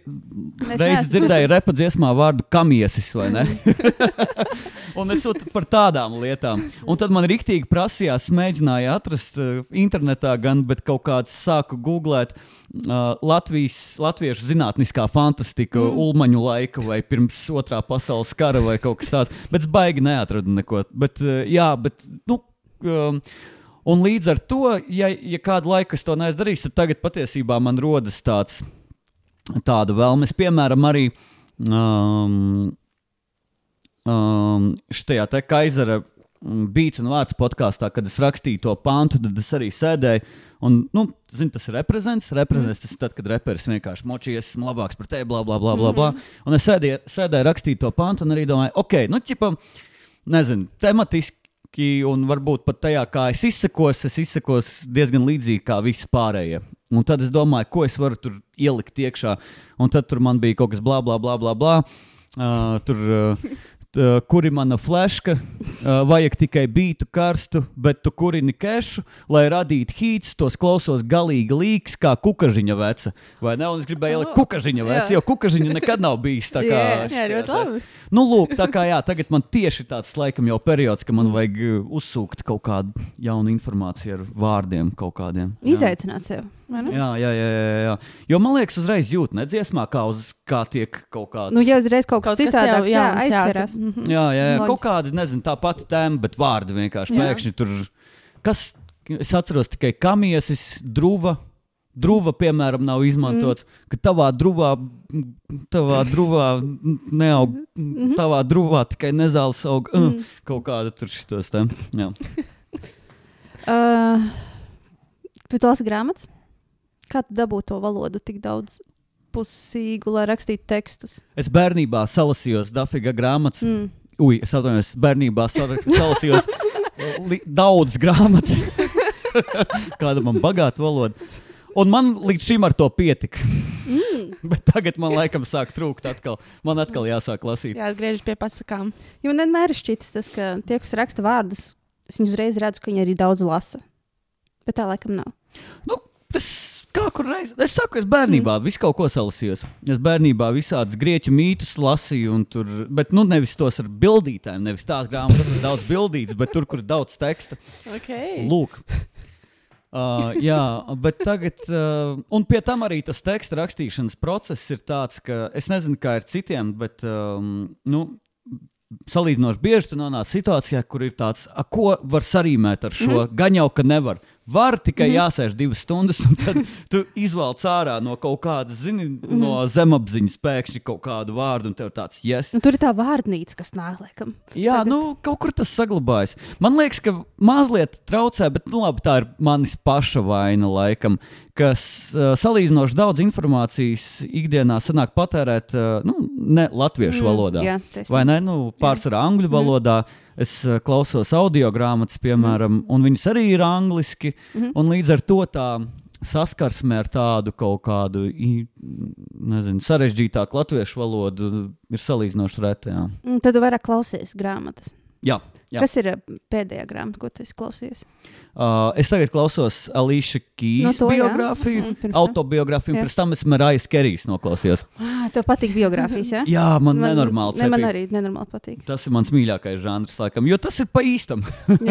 reizi dzirdēji repa dziesmā vārdu kamiesis, vai ne? Un es par tādām lietām. Un tad man rīktīgi prasījās, mēģināju atrast uh, internetā, gan, bet kaut kāds sāku googlēt uh, Latvijas, latviešu zinātniskā fantastika, mm. ulmaņu laika vai pirms otrā pasaules kara vai kaut kas tāds. Bet es baigi neatradu neko. Bet, uh, jā, bet, nu, um, un līdz ar to, ja, ja kādu laiku es to darījis, tad tagad patiesībā man rodas tāds, tāda vēlme. Piemēram, arī um, um, šajā te Kaisera beigts un vārds podkāstā, kad es rakstīju to pantu, tad es arī sēdēju. Un, nu, zini, tas ir reprezents. Reprezents tas ir tad, kad reperis vienkārši močies, esmu labāks par tevi, bla, bla, bla. bla, bla. Un es sēdēju, sēdēju rakstīju to pantu un arī domāju, ok, nu, ķipam, nezinu, tematiski un varbūt pat tajā, kā es izsakos, es izsakos diezgan līdzīgi kā visi pārējie. Un tad es domāju, ko es varu tur ielikt iekšā. Un tad tur man bija kaut kas blā, blā, blā, blā. blā. Uh, tur, uh, t- kur ir mana fleška, uh, vajag tikai bītu karstu, bet tu kurini kešu, lai radītu hīts, tos klausos galīgi līks, kā kukažiņa veca. Vai ne? Un es gribēju ielikt Oh, kukažiņa veca, jo kukažiņa nekad nav bijis tā kā. Jā, Jā, ļoti labi. Nu, lūk, tā kā jā, tagad man tieši tāds laikam jau periods, ka man vajag uh, uzsūkt kaut kādu jaunu informāciju ar vārdiem kaut kādiem. Jā. Izaicināt sev. Ne? Jā, jā, jā, jā, jā. Jo man liekas, uzreiz jūt, nedziesmā, kā, uz, kā tiek kaut kāds. Nu, ja uzreiz kaut kas Kaut kas jau citādāks, jā, jā, aizķerās. ka- mhm. Jā, jā, jā. Loģiski. kaut kāda, nezinu, tā pati tēma, bet vārdi vienkārši Jā. pēkšņi tur. Kas, es atceros tikai kamiesis, druva. Druva, piemēram, nav izmantots. Mm. Ka tavā druvā, tavā druvā neaug, Mhm. tavā druvā tikai nezāles aug. Mm. Uh, kaut kāda tur šitos te. Jā. Uh, tu lasi grāmatas? Kā tu dabūji to valodu tik daudz pusīgu, lai rakstītu tekstus? Es bērnībā salasījos Dafīga grāmatas. Mm. Ui, es atvainojos, bērnībā salasījos daudz grāmatas. Kāda man bagāta valoda. Un man līdz šim ar to pietika. Mm. Bet tagad man laikam sāk trūkt atkal. Man atkal jāsāk lasīt. Jā, atgriežas pie pasakām. Jo man vienmēr ir šķitis tas, ka tie, kas raksta vārdus, es viņus uzreiz redzu, ka viņi arī daudz lasa. Bet tā laikam nav. Nu, tas kā kur reiz. Es saku, es bērnībā mm. visu kaut ko salasījos. Es bērnībā visādus grieķu mītus lasīju, un tur, bet nu nevis tos ar bildītēm, nevis tās grāmatas, kur ir daudz bildītas, bet tur, kur ir daudz teksta. Okay. Lūk. Uh, jā, bet tagad, uh, un pie tam arī tas teksta rakstīšanas process ir tāds, ka es nezinu, kā ir citiem, bet um, nu, salīdzinoši bieži tu nonāc situācijā, kur ir tāds, ko var sarīmēt ar šo. Mm. Gan jau, ka nevar. Var tikai -hmm. jāsēž divas stundas, un tad tu izvēlies ārā no kaut kādas, zini, mm -hmm. no zemapziņas pēkšņi kaut kādu vārdu, un tev tāds, yes, Un tur ir tā vārdnīca, kas nāk, laikam. Jā, Tagad. nu, kaut kur tas saglabājas. Man liekas, ka mazliet traucē, bet nu, labi, tā ir manis paša vaina, laikam, kas uh, salīdzinoši daudz informācijas ikdienā sanāk patērēt uh, nu, ne latviešu mm, valodā. Jā. Vai ne? Nu, pārsvarā angļu valodā. Es uh, klausos audio grāmatas, piemēram, mm. un viņas arī ir angliski. Mm. Un līdz ar to tā saskarsme ar tādu kaut kādu nezinu, sarežģītāku latviešu valodu ir salīdzinoši reta. Un Tad tu vairāk klausies grāmatas. Jā, jā. Kas ir uh, pēdējā grāmata, ko tu esi klausījies? Uh, es tagad klausos Alīša Kīs No to, biogrāfiju, pirms tam. autobiogrāfiju, un pirms tam es Marijas Kerijas noklausījos. Ah, tev patīk biogrāfijas, jā? Jā, man, man nenormāli Ne, man arī nenormāli patīk. Tas ir mans mīļākais žanrs, laikam, jo tas ir pa īstam.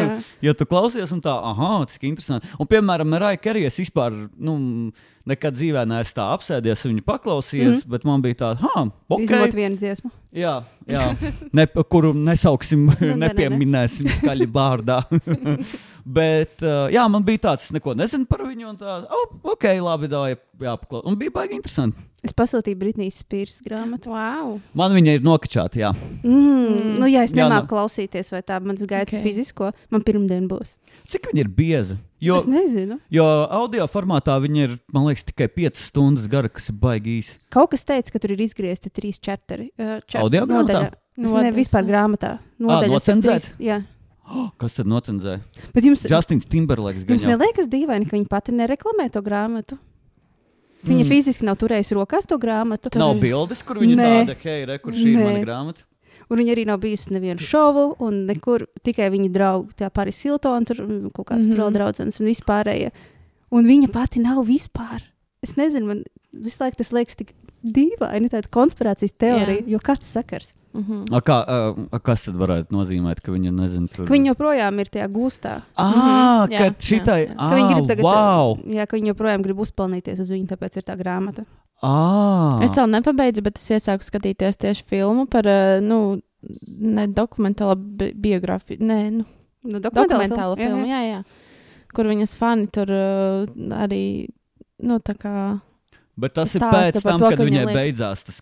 Jo tu klausies, un tā, ah, cik interesanti. Un, piemēram, Marija Kerijas vispār nu, nekad dzīvē neesmu tā apsēdies, viņu paklausījies, mm -hmm. bet man bija tā, ah, ok. Izņemot vienu dziesmu. Jā, jā. Ne, kuru nesauksim, ne, ne. nepieminēsim skaļi vārdā. Bet, uh, jā, man bija tāds, es neko nezinu par viņu. un Tā, oh, ok, labi, tā jāpaklausās. Un bija baigi interesanti. Es pasūtīju Britnijas Spears grāmatu. Wow. Man viņa ir nokačāta, jā. Mm, mm. Nu, ja es Jā, nemāku no- klausīties, vai tā man gaida Ok. okay. fizisko, man pirmdien būs. Cik viņa ir bieza? Jo, Es nezinu. jo audio formātā viņa ir, man liekas, tikai 5 stundas gara, kas ir baigi īsi. Kaut kas teica, ka tur ir izgriezti trīs čapteri. Uh, Audio grāmatā? Es Nodaļas, ne vispār grāmatā. Ir trīs- Jā. Oh, kas tad notenzēja? Bet jums, Justins Timberlakes. jums jau. neliekas dīvaini, ka viņi pati nereklamē to grāmatu? Viņa Mm. fiziski nav turējusi rokās to grāmatu. Nav bildes, kur viņa Nē. tāda, hei, re, kur šī ir Nē. mana grāmata. Un viņa arī nav bijusi nevienu šovu, un nekur tikai viņa draugi, tā Paris Hiltona, tur mm, kaut kāds mm. -hmm. draugs un vispārējie. Un viņa pati nav vispār. Es nezinu, man visu laiku tas liekas tik dīvaini, tāda konspirācijas teorija, Jā. jo kāds sakars. Mhm. A, kā, a, a, kas tad varētu nozīmēt, ka viņa nezina, tur Ka viņa joprojām ir tajā gūstā. Ah, Mhm, jā, ka jā, šitai, jā. ah, Ka viņa grib tagad, wow! jā, ka viņa joprojām grib uzpelnīties uz viņu, tāpēc ir tā grāmata. Ah. Es vēl nepabeidzu, bet es iesāku skatīties tieši filmu par, nu, ne dokumentālo bi biogrāfiju, nē, nu, Nu, dokumentālo filmu, jā, jā. Kur viņas fani tur arī, nu, tā kā Bet tas ir pēc tam, to, kad ka viņai liekas- beidzās tas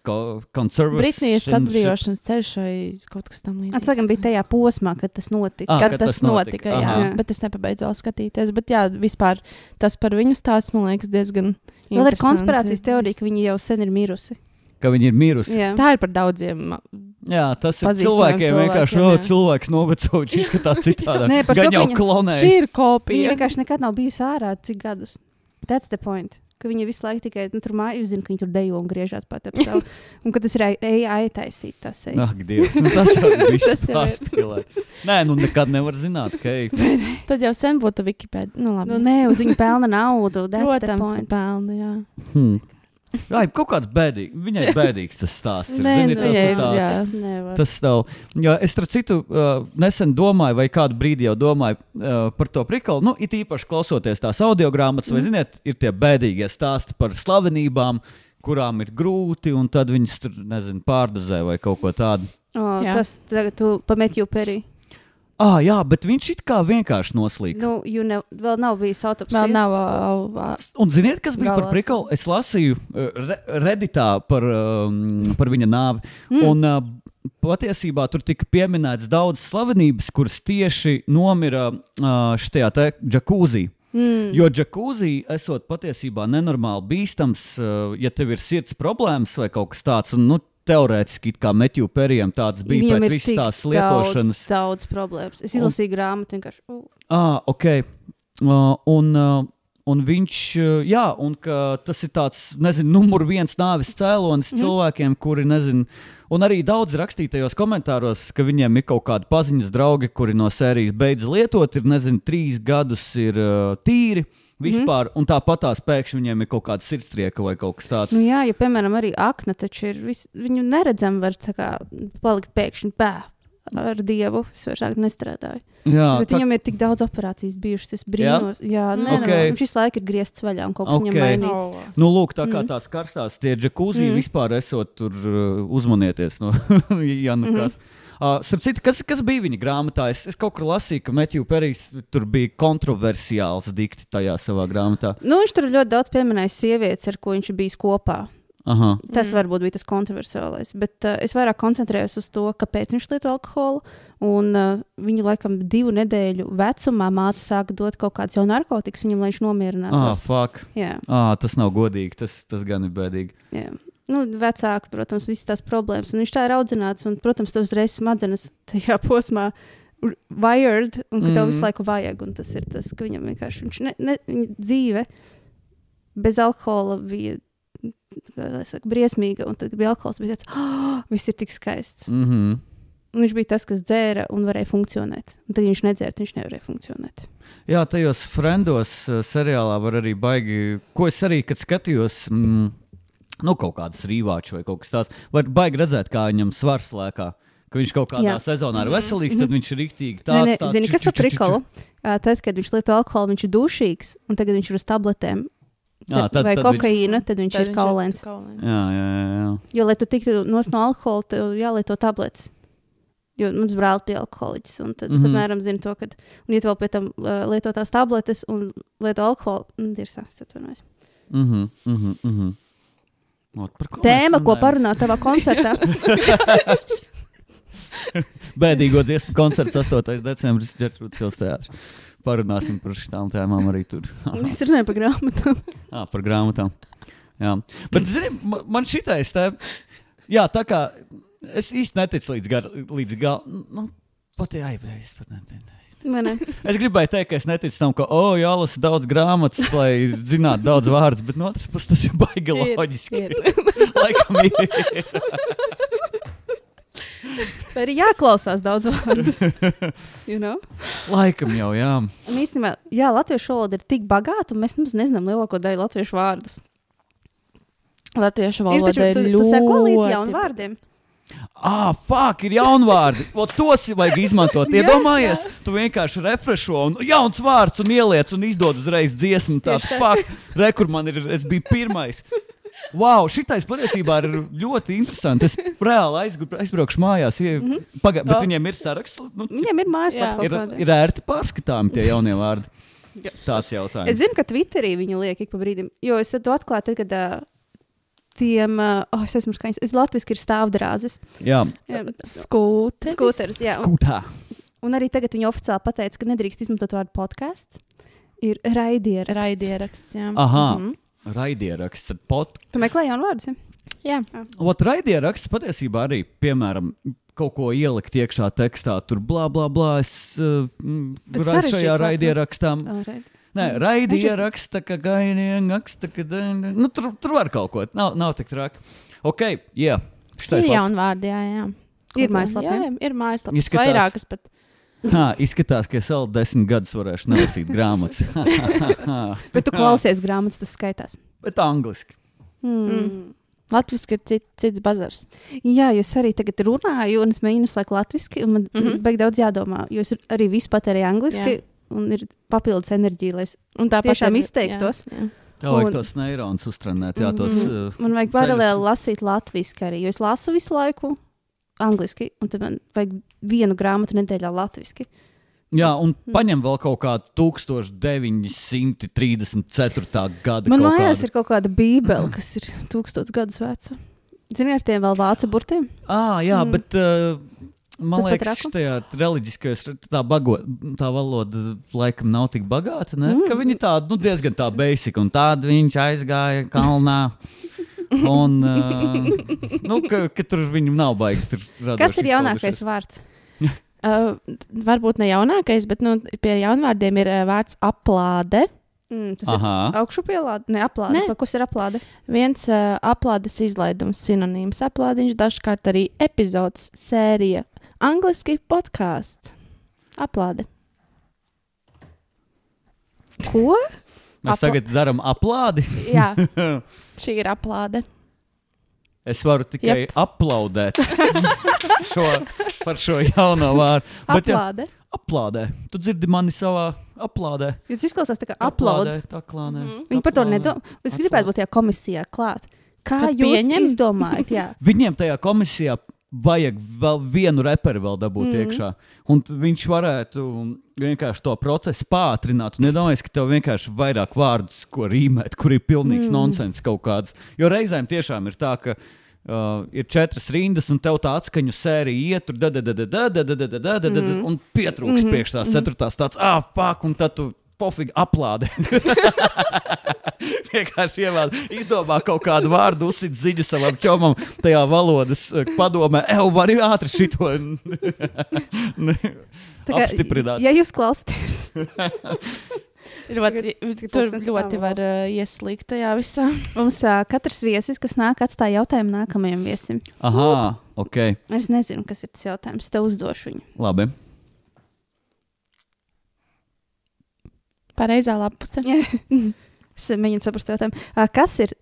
konservatīvs. Britnijas atbrīvošanas ceļš vai kaut kas tam līdzīgs. Atsakām, bija tajā posmā, kad tas notika. Ah, Kad, kad tas, tas notika, notika, jā, jā. Bet es nepabeidzu vēl skatīties. Bet jā, vispār tas par viņu stāstu man liekas diezgan. Vēl ir konspirācijas teorija, ka viņa jau sen ir mirusi. Ka viņa ir mirusi. Jā. Tā ir par daudziem. Jā, tas ir cilvēkiem vienkārši, jā. cilvēks noveco, viņš izskatās citādi. Nē, par Gan to, jau viņa- klonē. Šī ir Viņa kopija. vienkārši nekad nav bijusi ārā, cik gadus. That's the point. Ka viņa visu laiku tikai nu, tur mājas zina, ka viņa tur dejo un griežās pat ap savu. Un ka tas ir AI taisīt, tas ir. Ak, Dievs, nu tas jau ir Tas ir. pārspīlēt. Nē, nu nekad nevar zināt, ka ej. Tad jau sen būtu Wikipēdija. Nu, labi. Nu, nē, uz viņu pelna naudu. Protams, ka pelna. Jā. Hmm. Jā, kaut kāds bēdīgs. Viņai bēdīgs tas stāsts. ir, Nē, zini, nu, tas viņai ir ir, tāds. jā. Tas nevar. Tas tev, jā, es starp citu uh, nesen domāju, vai kādu brīdi jau domāju uh, par to prikalu. Nu, it īpaši klausoties tās audio grāmatas, vai ziniet, ir tie bēdīgie stāsti par slavenībām, kurām ir grūti, un tad viņas tur, nezinu, pārdozē vai kaut ko tādu. O, Jā. tas tagad tu pamet jau perī. Ah, jā, bet viņš it kā vienkārši noslīd. Nu, you ne, vēl nav bijis autopsija. Vēl nav. au, au, Un ziniet, kas bija par Galā. prikalu? Es lasīju uh, re Redditā par, um, par viņa nāvi. Mm. Un, uh, patiesībā tur tika pieminēts daudz slavenības, kuras tieši nomira uh, šajā te džakūzī. Mm. Jo džakūzī esot patiesībā nenormāli bīstams, uh, ja tev ir sirds problēmas vai kaut kas tāds. Un, nu, Teorētiski, Metju Perijam tāds bija Viņam pēc visas tās lietošanas. Daudz, daudz problēmas. Es izlasīju grāmatu vienkārši. Uh, Ah, ok. Uh, un, uh, un viņš, jā, un tas ir tāds, nezinu, numur viens nāves cēlonis mm. cilvēkiem, kuri, nezinu, un arī daudz rakstītajos komentāros, ka viņiem ir kaut kādi paziņas draugi, kuri no sērijas beidz lietot, ir, nezinu, trīs gadus ir uh, tīri. Vispār, mm. un tāpat tās pēkšņi viņiem ir kaut kāda sirdstrieka vai kaut kas tāds. nu, jā, jo, piemēram, arī akna taču ir. Vis, viņu neredzam, var kā palikt pēkšņi pē. Ar dievu es vairs nestrādāju. Jā, Bet tā, viņam ir tik daudz operācijas bijušas. Es brīnos, jā, jā nē, Ok. okay. viņš visu laiku ir griezts vaļā un kaut kas okay. Ok. viņam mainīts. au. nu, lūk, tā kā Mm. tās karstās tie džekūzī mm. Mm. vispār esot tur uh, uzmanieties no Jana Mhm. Kas. Uh, starp citu, kas, kas bija viņa grāmatā? Es, es kaut kur lasīju, ka Metju Perijs tur bija kontroversiāls dikti tajā savā grāmatā. Nu, viņš tur ļoti daudz pieminēja sievietes, ar ko viņš bijis kopā. Aha. Tas Mm. varbūt bija tas kontroversiālais. Bet uh, es vairāk koncentrējos uz to, kāpēc viņš lieto alkoholu. Un uh, viņu laikam divu nedēļu vecumā māte sāka dot kaut kādus jau narkotikas viņam, lai viņš Ah, nomierinātos. fuck. jā, Ah, tas nav godīgi. Tas, tas gan ir bēdīgi. jā. Nu, vecāki, protams, visas tās problēmas. Un viņš tā ir audzināts, un, protams, tas uzreiz smadzenes tajā posmā ir wired, un ka mm. tev Mhm. visu laiku vajag. Un tas ir tas, ka viņam vienkārši viņš ne, ne, viņa dzīve bez alkohola bija saka, briesmīga, un tad bija alkohols. Bija tāds, oh, viss ir tik skaists. Mm -hmm. Un viņš bija tas, kas dzēra un varēja funkcionēt. Un tad, viņš nedzēra, viņš nevarēja funkcionēt. Jā, tajos frendos uh, seriālā var arī baigi, ko es arī, kad skatījos, mm, nu, kaut kādas rīvāču vai kaut kas tāds, var baigi redzēt, kā viņam svars lēkā. Ka viņš kaut kādā Jā. Sezonā ir veselīgs, tad viņš ir rīktīgi Nē, tāds. nē, tāds zini, kas par? Ā, Tad, kad viņš lieto alkoholu, viņš ir dušīgs, un tagad viņš ir uz tabletēm. Jā, Tad, tad- vai tad viņš- kokaīna, tad viņš Tad ir kaulēns. Jā, jā, jā. jā. Jo, lai tu tiktu no alkohola, tev jālieto tabletes. Jo mans brālis bija alkoholiķis, un tad es Mhm. apmēram zinu to, ka, un ja tu vēl pēc tam uh, lieto tās tabletes un lieto alkoholu, tad ir sāpes atvainojas. Mhm, mhm, mhm. Ot, par ko Tēma, ko parunāt tavā koncertā. Bēdīgo dziesmu koncerts 8. decembris Hills teātris. Parunāsim par šīm tēmām arī tur. Mēs runājam par grāmatām. Ah, par grāmatām. Jā. Bet, zini, ma- man šitais te, jā, tā kā es īsti neticu līdz, gar, līdz galam. Nu, pat jā, es pat neticu. Es gribēju teikt, ka es neticu tam, ka, oh, jālasa daudz grāmatas, lai zinātu daudz vārdus, bet no otras puses tas ir baigi Ir, loģiski. ir. Laikam ir. Vai ir jāklausās daudz vārdus? You know? Laikam jau, jā. Un īstenībā, jā, latviešu valoda ir tik bagāta, un mēs nemaz nezinām lielāko daļu latviešu vārdus. Latviešu Ir valoda taču, ir tu, ļoti. tu seko līdz jaunu vārdiem. Ah, fuck, ir jaunvārdi. O, tos vajag izmantot. Iedomājies, tu vienkārši refrešo un jauns vārds un ieliec un izdod uzreiz dziesmu. Tāds, fuck, rekur man ir, es biju pirmais. Wow, šitais patiesībā ir ļoti interesanti. Es reāli aizgru- aizbraukšu mājās, ja, Mhm. paga, bet O. viņiem ir saraksts. Nu, Viņiem ir mājaslapa ir, ir ērti pārskatāmi tie jaunie vārdi. Tāds jautājums. Es zinu, ka Twitterī viņi liek ik pa brīdim, jo es to atklāju, tad, kad uh, tiem, uh, oh, es esmu skaņas, es latviski ir stāvdrāzes. Jā, Jā, Skūteris. Skūteris, jā. Un, skūtā. un arī tagad viņi oficiāli pateica, ka nedrīkst izmantot vārdu podkāsts. Ir raidieraksts. Raidieraksts. Jā. Aha, Mhm. raidieraksts. ar Pot, Tu meklē jaunu vārdu? Ja? Jā. Ot, raidieraksts patiesībā arī, piemēram, kaut ko ielikt iekšā tekstā, tur blā, blā, blā. Es uh, šajā raidierakstā. Oh, raid. Nē, raidieraksts, kā gainieks, tā kā gainieks. Nu, tur, tur var kaut ko. Nav, nav tik traki. Ok, jā. Šitais Ir labs. jauni vārdi, jā, jā. Ir mājaslapa, Jā, ir mājaslapa. Izskatās- Vairākas pat. Hā, izskatās, ka es vēl desmit gadus varēšu nelasīt grāmatas. Bet tu klausies grāmatas, tas skaitās. Bet angliski. Mm. Mm. Latvijas ir cit, cits bazars. Jā, jo es arī tagad runāju, un es mēģinu slēgt latviešu, un man mm. -hmm. beig daudz jādomā. Jo es arī visu patērēju angliski, Jā. Un ir papildus enerģija, lai es Tiešām ir- izteiktos. Jā, jā. Tā vajag Un- tos neironus uztrenēt, jā, tos. Mhm. uh, Man vajag ceļus. paralēli lasīt latviešu arī, jo es lasu visu laiku angliski, un tad man vajag vienu grāmatu nedēļā latviešu. Jā, un Mhm. paņem vēl kaut kādu 1934. gada Man mājās kādu. ir kaut kāda bībele, kas ir tūkstoš gadus veca. Zini, ar tiem vēl vācu burtiem? Ah, jā, Mm. mm. bet uh, man Tas liekas, raku? tajā reliģiskajā tā, bago, tā valoda laikam nav tik bagāta. Ne? Mm. Viņi tādi nu, diezgan tā basic, un tādu viņš aizgāja kalnā. Un, uh, nu, ka, ka tur viņam nav baigi. tur Kas ir jaunākais izpadušies. vārds? Uh, varbūt ne jaunākais, bet nu, pie jaunvārdiem ir uh, vārds aplāde. Mm, tas ir Aha, augšupielāde, ne aplāde. Ne. Kas ir aplāde? Viens uh, aplādes izlaidums, sinonīms aplādiņš, dažkārt arī epizodes sērija. Angliski podkāsts. Aplāde. Ko? mēs Apla- tagad darām aplādi. Jā, šī ir aplāde. Es varu tikai yep. aplaudēt šo, par šo jauno vārdu. Bet, jā, Aplāde. aplādē. Tu dzirdi mani savā aplādē. Jūs izklausās tā kā upload. Tā klānē. Mhm. Viņi par to Aplādē. nedomā. Es Aplādē. gribētu būt tajā komisijā klāt. Kā Kad jūs pieņem? izdomājat? Jā. Viņiem tajā komisijā vajag vēl vienu reperu vēl dabūt mm. iekšā. Un viņš varētu vienkārši to procesu pātrināt. Nedomājiet, ka tev vienkārši ir vairāk vārdus, ko rīmēt, kur ir pilnīgs mm. nonsens kaut kāds. Jo reizēm tiešām ir tā, ka. Uh, ir četras rindas, un tev tā atskaņu sērija iet, un pietrūks mm -hmm. priekš tās ceturtās, tāds ah, fuck, un tad tu pofīgi aplādē. Vienkārši ievēl, izdomā kaut kādu vārdu, uzsit ziņu savam čomam, tajā valodas eh, padomē, evo, var arī ātri šito kā, apstiprināt. Ja jūs klausāties, Ļoti, tur ļoti var uh, ieslīgt tajā visā. mums uh, katrs viesis, kas nāk, atstāja jautājumu nākamajam viesim. Aha, ok, Es nezinu, kas ir tas jautājums. Tev uzdošu viņu. labi. Pareizā lapuse. es mēģinu saprast jautājumu. Kas ir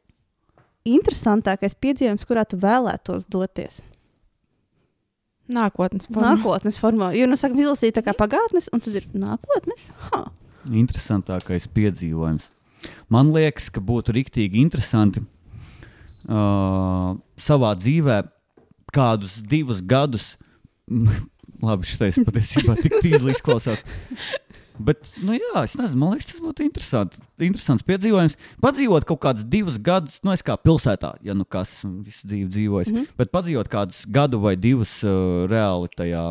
interesantākais piedzīvojums, kurā tu vēlētos doties? Nākotnes formā. Nākotnes formā. Jo, nu, sakām, izlasīt tā kā pagātnes, un tad ir nākotnes. Ha. Interesantākais piedzīvojums. Man liekas, ka būtu rīktīgi interesanti uh, savā dzīvē kādus divus gadus. Labi, šis patiesībā tik tīzli izklausās. Bet, nu jā, es nezinu, man liekas, tas būtu interesanti. interesants piedzīvojums. Padzīvot kaut kādus divus gadus, nu, es kā pilsētā, ja nu kas visu dzīvi dzīvojis, mm. -hmm. bet padzīvot kādus gadu vai divus uh, reāli tajā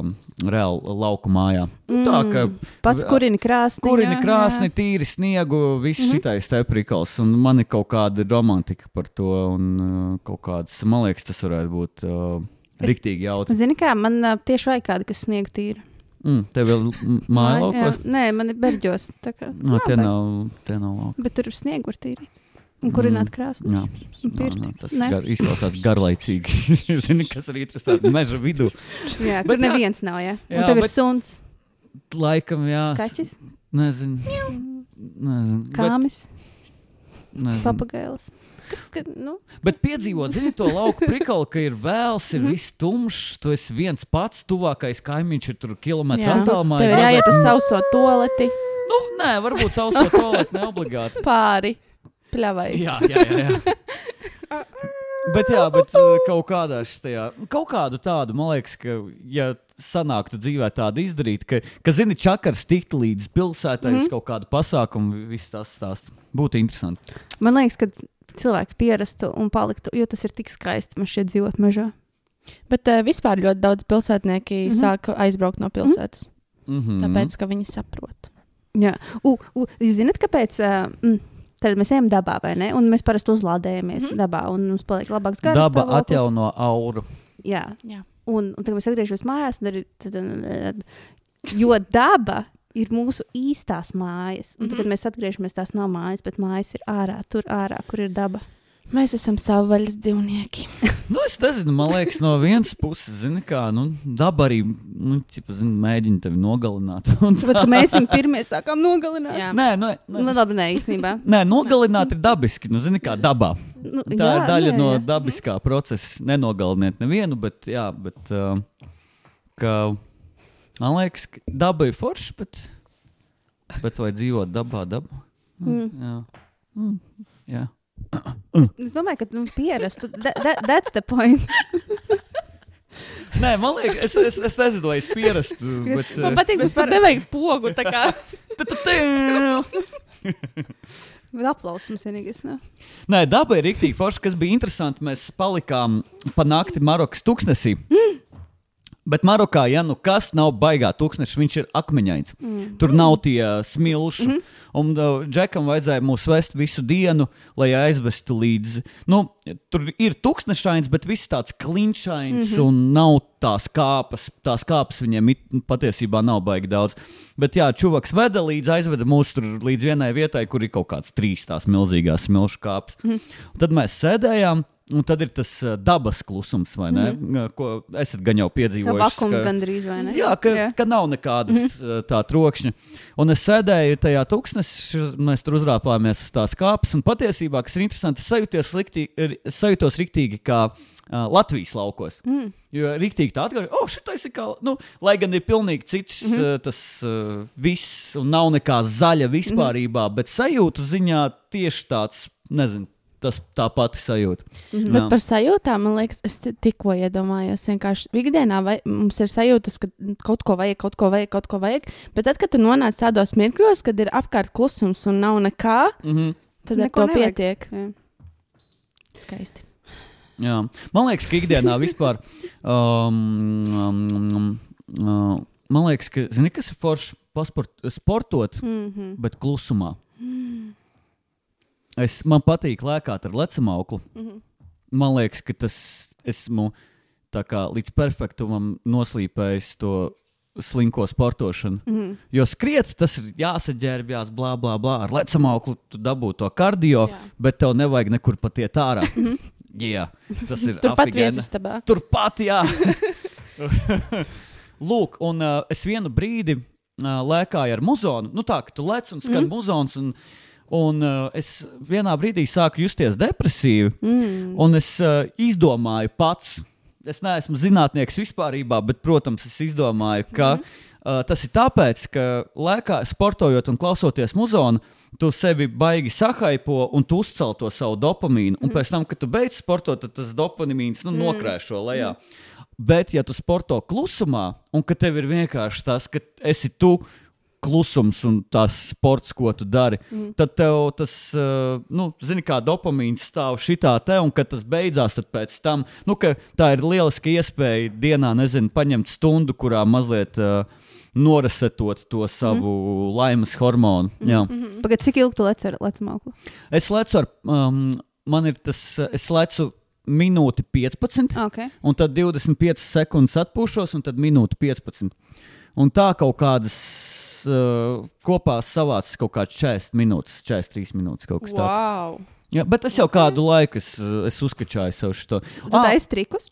reāli lauku mājā. Nu, tā kā Mm. Pats kurini krāsni. Kurina krāsni, jā. tīri sniegu, viss mm. -hmm. šitais te prikals. Un man ir kaut kāda romantika par to. Un uh, kaut kādas, man liekas, tas varētu būt uh, riktīgi jautri. Zini, kā man uh, tieši vajag kādu, kas sniegu tīri. Mm, tev vēl māja Jā, laukos? Nē, man ir berģos. tā kā No, tie labi. nav, tie nav lauki. Bet tur ir sniegu var tīrīt. Un kurināt Mm. krāsu. Jā, pirti. nā, tas Ne? gar, izklausās garlaicīgi. Zini, kas ir interesanti meža vidū. Jā, Bet kur jā. neviens nav. Jā. Jā, Un tev ir bet- suns, Laikam, jā. kaķis, Nezinu. Nezinu. Bet, kāmis, nezinu. papagailis. Kas, ka, nu, Bet piedzīvot, zini, to lauku prikalu, ka ir vēls, Mhm. ir viss tumšs, tu esi viens pats, tuvākais kaimiņš ir tur kilometru Jā. attālumā. Tev ir jāiet uz sauso toleti Nu, nē, varbūt sauso toaletu neobligāti. pāri pļavai. Jā, jā, jā. jā. Bet, jā, bet uh, kaut kādā šajā, kaut kādu tādu, man liekas, ka, ja sanāktu dzīvē tādu izdarīt, ka, ka zini, čakars tikt līdz pilsētai mm -hmm. uz kaut kādu pasākumu, viss tas stāsts. Būtu interesanti. man liekas, ka cilvēki pierastu un paliktu, jo tas ir tik skaisti man šeit dzīvot mežā. Bet uh, vispār ļoti daudz pilsētnieki mm. -hmm. sāk aizbraukt no pilsētas. Mm -hmm. Mm. Tāpēc, ka viņi saprot. Jā, u, u, jūs zināt, kāpēc? Uh, mm, Tad mēs ejam dabā, vai ne? Un mēs parasti uzlādējamies mm dabā, un mums paliek labāks garš. Daba atjauno auru. Jā, Jā. un, un tagad mēs atgriežamies mājās. Tad, ir- tad, jo daba ir mūsu īstās mājas. Un tagad Mhm. mēs atgriežamies, tās nav mājas, bet mājas ir ārā, tur ārā, kur ir daba. Mēs esam savvaļas dzīvnieki. Nu, es nezinu, man liekas, no vienas puses, zini, kā, nu, daba arī, nu, cipa, zini, mēģina tevi nogalināt. Un Tāpēc, mēs viņu pirmie sākām nogalināt. Jā. Nē, nu, Nu, nē, labi, nē, īstenībā. nē, nogalināt ir dabiski, nu, zini, kā dabā. Nu, Tā jā, ir daļa nē, no jā. dabiskā procesa. Nenogaliniet nevienu, bet, jā, bet uh, ka, man liekas, ka daba ir forša, bet, bet vai dzīvot dabā, dabā? Mm. Jā. Mm, jā. Es domāju, ka nu, pierastu. That, that, that's the point. Nē, man liekas, es, es, es nezinu, vai es pierastu. Bet, Man es- patīk, ka pat nevajag pogu. tā kā. Aplausums vienīgais. Nu. Nē, daba ir rīktīgi forša, kas bija interesanti. Mēs palikām pa nakti Marokas tūkstnesī. Mm. Bet Marokā, ja nu kas nav baigā tūkstnesis, viņš ir akmeņains. Mm. Tur nav tie uh, smilši. Mm -hmm. Un uh, Džekam vajadzēja mūs vest visu dienu, lai aizvestu līdz. Nu, tur ir tūkstnešains, bet viss tāds klinšains mm -hmm. un nav tās kāpas. Tās kāpas viņiem it, patiesībā nav baigi daudz. Bet jā, čuvaks veda līdz, aizveda mūs tur līdz vienai vietai, kur ir kaut kāds trīs tās milzīgās smilšu kāpas. Mm -hmm. Tad mēs sēdējām. Un tad ir tas dabas klusums, vai ne? Mm -hmm. Ko esat gan jau piedzīvojuši. vakums gandrīz vai ne? Jā, ka, jā. ka nav nekādas mm -hmm. tā trokšņa. Un es sēdēju tajā tūkstnesī, mēs tur uzrāpāmies uz tās kāpnes. Un patiesībā, kas ir interesanti, es sajūtos, liktī, ir- es sajūtos riktīgi kā uh, Latvijas laukos. Mm. Jo rīktīgi tā atgādāja, oh, šitais ir kā, nu, lai gan ir pilnīgi cits mm -hmm. tas uh, viss, un nav nekā zaļa vispārībā, mm -hmm. bet sajūtu ziņā tieši tāds, nezinu, tas tā pati sajūta. Mm -hmm. Bet par sajūtām, man liekas, es tikko iedomājos, vienkārši ikdienā vai, mums ir sajūtas, ka kaut ko vajag, kaut ko vajag, kaut ko vajag. Bet tad, kad tu nonāc tādos mirkļos, kad ir apkārt klusums un nav nekā, Mm -hmm. tad ar to nevajag. pietiek. Jā. Skaisti. Jā. Man liekas, ka ikdienā vispār. Um, um, um, uh, man liekas, ka zini, kas ir forši pasport, sportot, Mm -hmm. bet klusumā. Es, man patīk lēkāt ar lecamauklu. Mm -hmm. Man liekas, ka tas esmu līdz perfektumam noslīpējis to slinko sportošanu. Mm -hmm. Jo skriet, tas ir jāsaģērbjās, blā, blā, blā. Ar lecamauklu tu dabū to kardio, Jā. bet tev nevajag nekur pat iet ārā. Jā, tas ir Turpat viesistabā. Turpat, jā. Lūk, un uh, es vienu brīdi uh, lēkāju ar muzonu. Nu, tā, ka tu lec un skan mm. muzons. Un, un uh, es vienā brīdī sāku justies depresīvi. Mm. Un es uh, izdomāju pats. Es neesmu zinātnieks vispār, bet, protams, es izdomāju, ka mm. uh, tas ir tāpēc, ka lēkā, sportojot un klausoties muzonu, tu sevi baigi sahaipo un tu uzcēl to savu dopamīnu. Un pēc tam, kad tu beidz sportot, tad tas dopamīns nu, nokrēšo lejā. Bet, ja tu sporto klusumā, un ka tev ir vienkārši tas, ka esi tu klusums un tas sports, ko tu dari, mm. tad tev tas, uh, nu, zini, kā dopamīns stāv šitā te, un kad tas beidzās, tad pēc tam, nu, tā ir lieliska iespēja dienā, nezinu, paņemt stundu, kurā mazliet uh, norasetot to savu mm. laimes hormonu. Mm. Pagaidiet, cik ilgi tu lec ar lecamāklu? Es lecu ar, um, man ir tas, es lecu minūti 15. Okay. un tad 25 sekundes atpūšos, un tad minūte 15. Un tā kaut kādas uh, kopā savāc kaut kādas 40 minūtes, 43 minūtes kaut kas tāds. Wow. Jā, bet es jau kādu laiku es, uh, es uzskačāju sev šo. Tu tā esi trikus?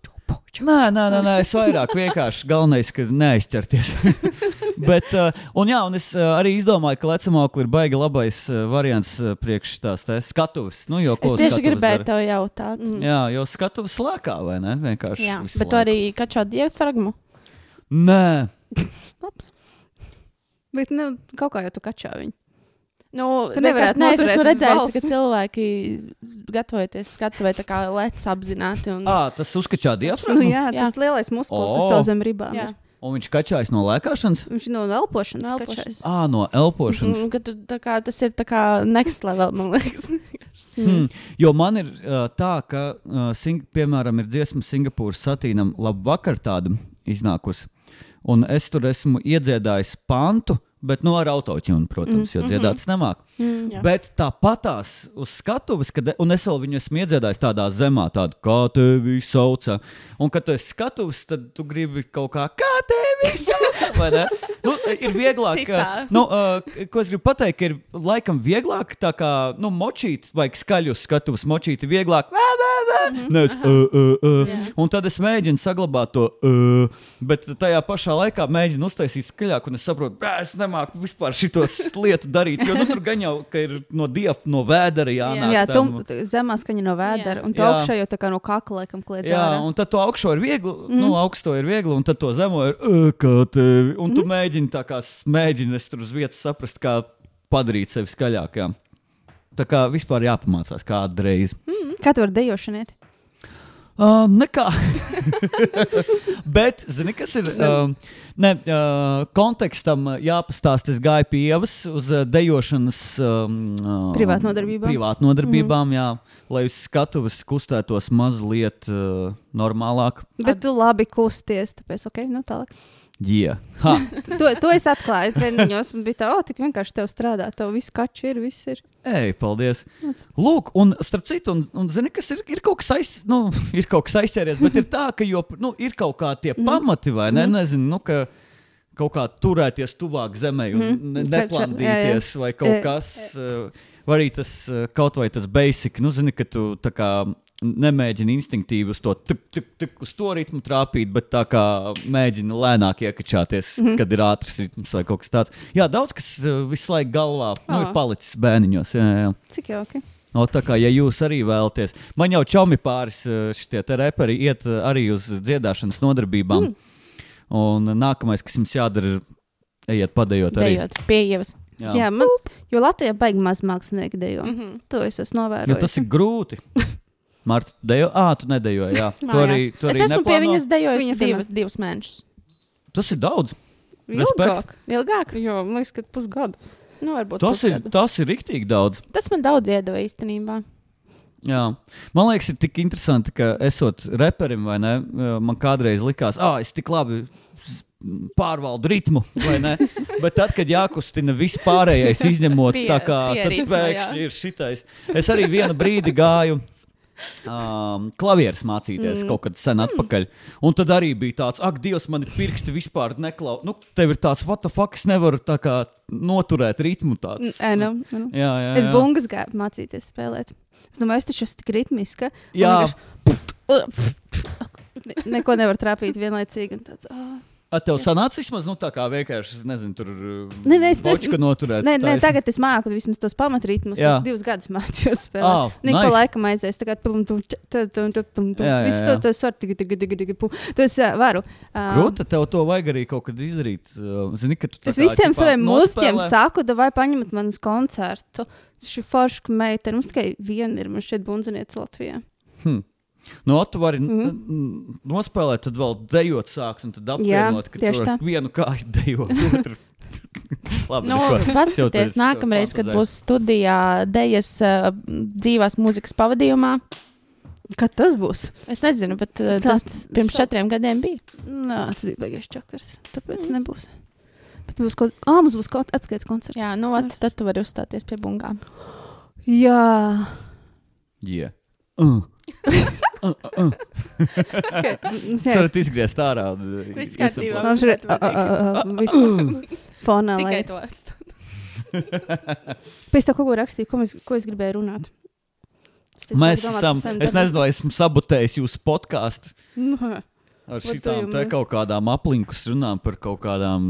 Nē, nē, nē, nē, es vairāk vienkārši galvenais, ka neaizķerties. Bet, uh, un, jā, un es uh, arī izdomāju, ka lecamokli ir baigi labais uh, variants uh, priekš tās skatuves. Nu, jo, Es tieši gribēju dara? tev jautāt. Mm. Jā, jo skatuves slēgā, vai ne? Vienkārši. Jā, bet tu laiku. arī kačā diafragmu. Nē, Labs. Bet nu, kaut kā jau tu kačā viņu. Nu, Tu nevarētu nē, es esmu redzējis, ka cilvēki gatavoties skatuvē tā kā lec apzināti. Un... à, tas uzskačā diafragmu. Nu, jā, Jā. tas lielais muskulis, kas O. tev zem ribām. Jā. ir. Un viņš kačājas no lēkāšanas. Viņš no elpošanas No kačājas. elpošanas. À, no elpošanas. Mm, ka tu, tā kā, tas ir tā kā next level, man liekas. Hmm. Jo man ir uh, tā, ka, uh, sing, piemēram, ir dziesma Singapūras satīnam, labi, vakar tāda iznākusi. Un es tur esmu iedziedājis pantu, bet no ar autotune, protams, jo dziedāts nemāk. Mm, jā. Bet tāpatās uz skatuves, kad, un es vēl viņu esmu iedziedājis tādā zemā, tādu kā tevi sauca. Un, kad tu esi skatuves, tad tu gribi kaut kā, kā tevi sauca. vai? Nu, ir vieglāk, Citā. uh, nu, uh, ko es gribu pateikt, ir laikam vieglāk tā kā, nu, močīt, vajag skaļu skatuves, močīt ir vieglāk. Nē, nē, nē, nevis, uh, uh, uh. Jā. Un tad es mēģinu saglabāt to, uh, bet tajā pašā laikā mēģinu uztaisīt skaļāk, un es saprotu, ka es nemāku vispār šitos lietu darīt. Jo nu, tur gan jau ir no dieva, no vēdera jānāk. Jā, tam. tu zemā skaņa no vēdera, Jā. un tu Jā. augšā jau tā kā no kakla laikam kliedz. Jā, ārā. un tad to augšu ir viegli, mm. nu, augsto ir viegli, un tad to zemo ir, "Ā, kā tevi. Un tu mm. mēģini tā kā mēģini tur uz vietas saprast, kā padarīt sevi skaļākām. Tā kā vispār jāpamācās kādreiz. Kā tu vari dejošaniet? Uh, nekā. Bet, zini, kas ir? Uh, ne, uh, kontekstam jāpastāsta. Es gāju pie ievas uz uh, dejošanas um, uh, Privātnodarbībām. Privātnodarbībām, jā, lai uz skatuves kustētos mazliet uh, normālāk. Bet tu labi kusties, tāpēc, ok, nu tālāk. Yeah. To, to es atklāju treniņos, un bija tā, o, tik vienkārši tev strādā, tev viss kači ir, viss ir. Ej, paldies. Lūk, un starp citu, un, un zini, kas ir, ir kaut kas aiz, nu, ir kaut kas aizķēries, bet ir tā, ka jo, nu, ir kaut kā tie pamati, vai ne? Nezinu, nu, ka kaut kā turēties tuvāk zemē un Mhm. ne, neplandīties, vai kaut E, kas, uh, vai arī tas uh, kaut vai tas basic, nu, zini, ka tu tā kā nemēģini instinktīvi uz to, tuk, tuk, tuk, uz to ritmu trāpīt, bet tā kā mēģini lēnāk iekačāties, mm. -hmm. kad ir ātrs ritms vai kaut kas tāds. Jā, daudz kas uh, visu laiku galvā nu, ir Ā. palicis bērniņos. Jā, jā. Cik jauki. O, tā kā, ja jūs arī vēlaties, man jau čomi pāris eh, šitie te reperi iet eh, arī uz dziedāšanas nodarbībām. Mm. Un nākamais, kas jums jādara, ir ejiet padējot arī. Dejot pie ievas. Jā, Jā man, jo Latvijā baigi maz mākslinieki dejo. Mm Mm. -hmm. To es esmu Jo novērojis. tas ir grūti. Marta, tu dejo? Ā, tu nedejoji. Jā, tu arī, tu es arī esmu pie neplāno? viņas dejojis Viņa div, divus mēnešus. Tas ir daudz. Ilgāk. Ilgāk? Jo, man liekas, ka pusgadu. Nu, varbūt Tas ir, pusgadu. tas ir riktīgi daudz. Tas man daudz iedeva īstenībā. Jā. Man liekas, ir tik interesanti, ka esot reperim, vai ne? Man kādreiz likās, ah, es tik labi pārvaldu ritmu, vai ne? Bet tad, kad jākustina viss pārējais, izņemot Pie- tā kā pie tad ritma, jā. pēkšņi ir šitais. Es arī vienu brīdi gāju. Um, klavieres mācīties mm. kaut kad sen atpakaļ. Un tad arī bija tāds, ak, Dievs, man ir pirksti vispār neklau. Nu, tev ir tāds, what the fuck, es nevaru tā kā noturēt ritmu tāds. Ē, nu, nu. Jā, jā, Es jā. bungas gāju mācīties spēlēt. Es domāju, es taču esmu tik ritmiska. Jā. vienkārši- Ne- Neko nevar trāpīt vienlaicīgi. Tāds, oh. A, tev sanāca vismaz, nu, tā kā vienkārši, es nezinu, tur Nē, nē, es- es- bočka noturēt. Nē, nē, tagad es māku vismaz tos pamatritmus. Jā. Es divus gadus mācījos spēlēt. Nē, pa nice. laikam aizies. Tagad pum, tum, ča- ta- tum, tum, tum, tum. Jā, jā, Visu to, to es varu. Tigi, tigi, tigi, tigi, pum. To es ā, varu. Ā, Grūti, tev to vajag arī kaut kad izdarīt. Zini, ka tu tā Es kā, visiem saviem mūziķiem saku, vai paņemat manas koncertu. Šī forša meitene, mums tikai viena ir, man šķiet, bundziniece Latvijā. Hm. Nu, tu vari mm -hmm. nospēlēt, tad vēl dejot sākt, un tad apvienot, ka tieši tā. vienu kāju dejo. otru- Labi, Nu, neko. Es jau paskatieties, to nākamreiz, kad būs studijā dejas uh, dzīvās mūzikas pavadījumā. Kad tas būs? Es nezinu, bet uh, tas pirms četriem gadiem bija. Nē, tas bija beigas čakars. Tāpēc mm. nebūs. Bet būs kaut kas, ah, mums būs kaut atskaits koncerts. Jā, nu, vat, tad tu vari uzstāties pie bungām. Jā. Yeah. Uh. Jūs varat izgriezt ārā. un, uh, Viss kārtībā. mums ir uh, uh, viss fonā. Tikai to atstāt. Pēc tam, ko rakstīju, ko, mēs, ko es gribēju runāt. Es Mēs domāt esam, es nezinu, esmu sabotējis jūsu podkāstu Nu, ar jau te kaut kādām aplinkus runām par kaut kādām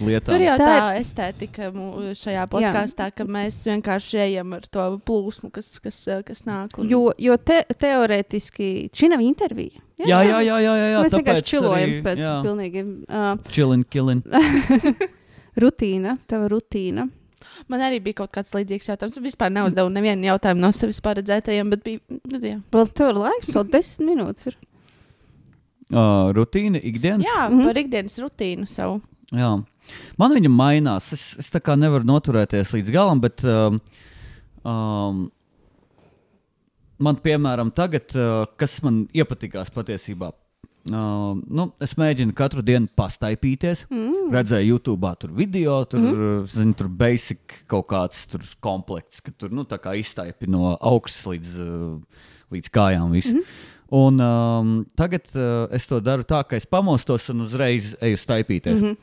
lietām. Tur jau Tā tā, tā estētika šajā podkāstā, ka mēs vienkārši ejam ar to plūsmu, kas, kas, kas nāk. Un... jo jo te, teorētiski šī nav intervija. Jā, jā, jā, jā, jā, jā Mēs vienkārši tāpēc čilojam arī, pēc jā. pilnīgi uh, Chillin, killin. rutīna, tava rutīna. Man arī bija kaut kāds līdzīgs jautājums. Vispār neuzdevu nevienu jautājumu no sevis paredzētajiem, bet bija. Nu, jā, Vēl ir laiks, vēl desmit minūtes. Ir. Uh, rutīna, ikdienas. jā Mhm. par ikdienas rutīnu savu. Jā. Man viņa mainās. Es, es tā kā nevaru noturēties līdz galam, bet um, um, man, piemēram, tagad, uh, kas man iepatikās patiesībā, uh, nu, es mēģinu katru dienu pastaipīties. Mm. Redzēju, YouTube, tur video, tur, mm -hmm. zinu, tur basic kaut kāds tur komplekts, ka tur nu, tā kā izstaipi no augšas līdz, uh, līdz kājām. Visu. Mm -hmm. Un um, tagad uh, es to daru tā, ka es pamostos un uzreiz eju staipīties. Mm -hmm.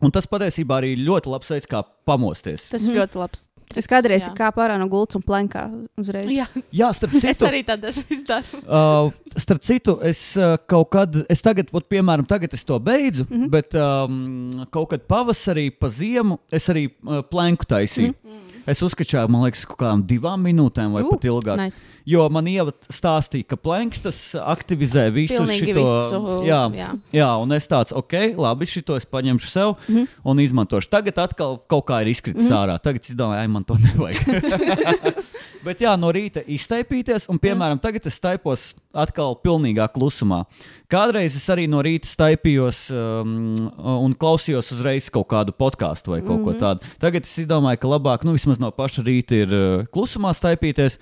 Un tas patiesībā arī ir ļoti labs veids, kā pamosties. Tas mm. ļoti labs. Es kādreiz Jā. kā pārā no gultas un plenkā uzreiz. Jā, Jā, starp es citu, arī tādu dažreiz daru. Uh, starp citu, es uh, kaut kad, es tagad, ot, piemēram, tagad es to beidzu, mm -hmm. bet um, kaut kad pavasarī, pa ziemu, es arī uh, plēnku taisīju. Mm -hmm. Es uzskačāju, man liekas, kaut kādām divām minūtēm vai uh, pat ilgāk. Nice. Jo man ievada stāstīja, ka plēnks tas aktivizē visu Pilnīgi šo visu, Jā, jā. jā, un es tāds, ok, labi, šito es paņemšu sev mm -hmm. un izmantošu. Tagad atkal kaut kā ir izkritis mm -hmm. ārā. Tagad es domāju, ai, man to nevajag. Bet jā, no rīta iztaipīties, un, piemēram, tagad es taipos atkal pilnīgā klusumā. Kādreiz es arī no rīta taipījos um, un klausījos uzreiz kaut kādu podkāstu vai kaut mm -hmm. ko tādu. Tagad es domāju, ka labāk, nu, vismaz no paša rīta ir uh, klusumā taipīties.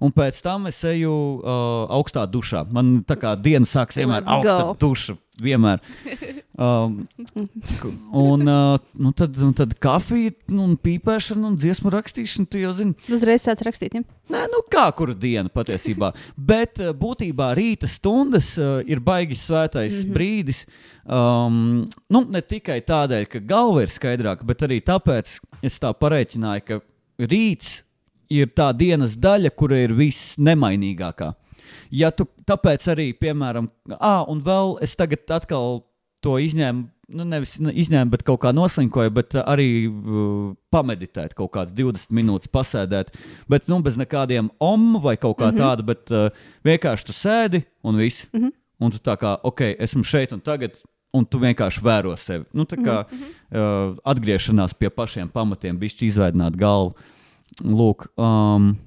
Un pēc tam es eju uh, augstā dušā. Man tā kā diena sākas vienmēr augsta duša. Vienmēr. Um, un, uh, nu tad, un tad kafija, nu, un pīpēšana, un dziesmu rakstīšana. Tu jau zini, Uzreiz sāc rakstīt. Ja? Nē, nu kā kuru dienu patiesībā. Bet uh, būtībā rīta stundas uh, ir baigi svētais mm -hmm. brīdis. Um, nu, ne tikai tādēļ, ka galva ir skaidrāka, bet arī tāpēc es tā pareiķināju, ka rīts ir tā dienas daļa, kura ir visnemainīgākā. Ja tu tāpēc arī, piemēram, ah, un vēl es tagad atkal to izņēmu. Nu, nevis ne- izņēmu, bet kaut kā noslinkoju, bet uh, arī uh, pameditēt, kaut kādas 20 minūtes pasēdēt. Bet nu, bez nekādiem om vai kaut kā mm -hmm. tāda, bet uh, vienkārši tu sēdi un viss. Mm -hmm. Un tu tā kā, ok, esmu šeit un tagad. Un tu vienkārši vēro sevi. Nu, tā kā mm -hmm. uh, atgriešanās pie pašiem pamatiem, bišķi izveidot galvu. Lūk, um,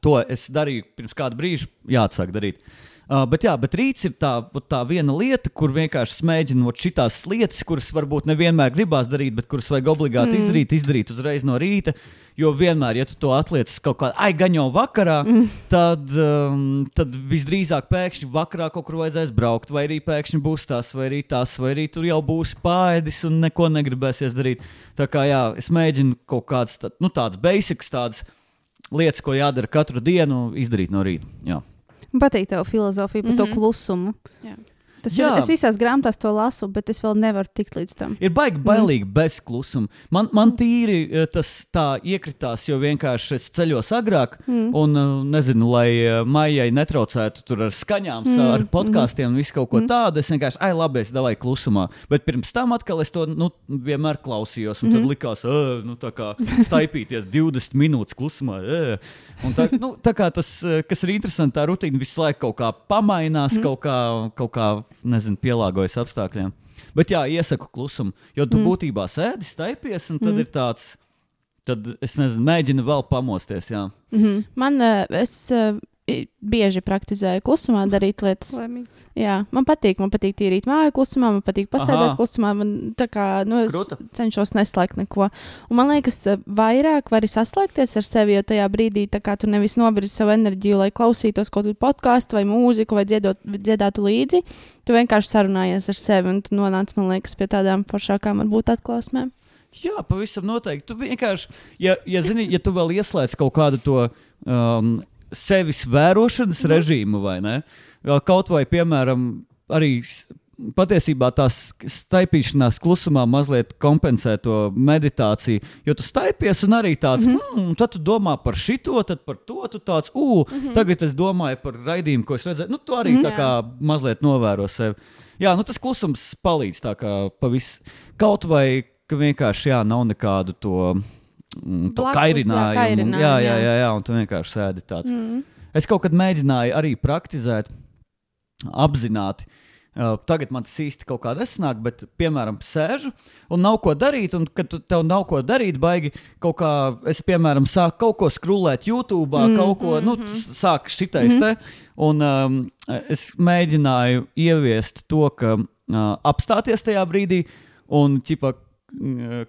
to es darīju pirms kāda brīža, jāatsāk darīt. Uh, bet, jā, bet rīts ir tā, tā viena lieta, kur vienkārši mēģinot šīs lietas, kuras varbūt nevienmēr gribās darīt, bet kuras vajag obligāti mm. izdarīt, izdarīt uzreiz no rīta. Jo vienmēr, ja tu to atliec uz kaut kādu aigaņo vakarā, mm. tad, um, tad visdrīzāk pēkšņi vakarā kaut kur vajadzēs braukt, vai arī pēkšņi būs tas, vai arī tas, vai arī tur jau būs pāēdis un neko negribēsies darīt. Tā kā jā, es mēģinu kaut kādas tā, nu, tādas basics, tādas lietas, ko jādara katru dienu, izdarīt no rīta. Jā. Man patīk tev filozofija par mm -hmm. to Mhm. klusumu. Jā. Tas Jā. ir, es visās grāmatās to lasu, bet es vēl nevaru tikt līdz tam. Ir baigi bailīgi mm. bez klusuma. Man, man tīri eh, tas tā iekritās, jo vienkārši es ceļos agrāk, mm. un eh, nezinu, lai eh, maijai netraucētu tur ar skaņām, mm. ar podkāstiem un visu kaut ko mm. tādu. Es vienkārši, ai, labi, es davai klusumā. Bet pirms tam atkal es to nu, vienmēr klausījos, un mm. tad likās, "Ē, nu, tā kā staipīties 20 minūtes klusumā. ē." Un Tā, nu, tā kā tas, kas ir interesanti, tā rutīna visu laiku kaut kā pamainās, mm. kaut kā, kaut kā nezinu, pielāgojas apstākļiem. Bet jā, iesaku klusumu, jo tu mm. būtībā sēdi, staipies, un tad mm. ir tāds, tad es nezinu, mēģinu vēl pamosties. Jā. Man, eh, es eh, bieži praktizēju klusumā darīt lietas. Laimīgi. Jā, man patīk, man patīk tīrīt māju klusumā, man patīk pasēdēt Aha. klusumā. Man, tā kā, nu, es Kruta. cenšos neslēgt neko. Un man liekas, eh, vairāk vari saslēgties ar sevi, jo tajā brīdī tā kā tu nevis novirzi savu enerģiju, lai klausītos kaut kādu podkāstu vai mūziku vai dziedot, dziedātu līdzi. Tu vienkārši sarunājies ar sevi un tu nonāc, man liekas, pie tādām foršākām varbūt atklāsmēm. Jā, pavisam noteikti. Tu vienkārši, ja, ja, zini, ja tu vēl ieslēdz kaut kādu to um, sevis vērošanas režīmu, vai ne? Jā, Kaut vai, piemēram, arī patiesībā tās staipīšanās klusumā mazliet kompensē to meditāciju. Jo tu staipies un arī tāds, mm -hmm. mm, tad tu domā par šito, tad par to, tu tāds, ugh, mm -hmm. tagad es domāju par raidījumu, ko es redzēju. Nu, tu arī tā kā mazliet novēro sevi. Jā, nu tas klusums palīdz tā kā pavis. Kaut vai, ka vienkārši jā, nav nekādu to. Mm, to Blakus, jā, kairinājumu. kairinājumu, jā, jā, jā. jā, un tu vienkārši sēdi tāds. Mm. Es kaut kad mēģināju arī praktizēt, apzināti. Uh, tagad man tas īsti kaut kā nesanāk, bet, piemēram, sēžu un nav ko darīt. Un, kad tev nav ko darīt, baigi kaut kā, es, piemēram, sāku kaut ko skrūlēt YouTube, mm, kaut ko, nu, s- sāk šitais te. Un um, es mēģināju ieviest to, ka uh, apstāties tajā brīdī un, ķipa, mm,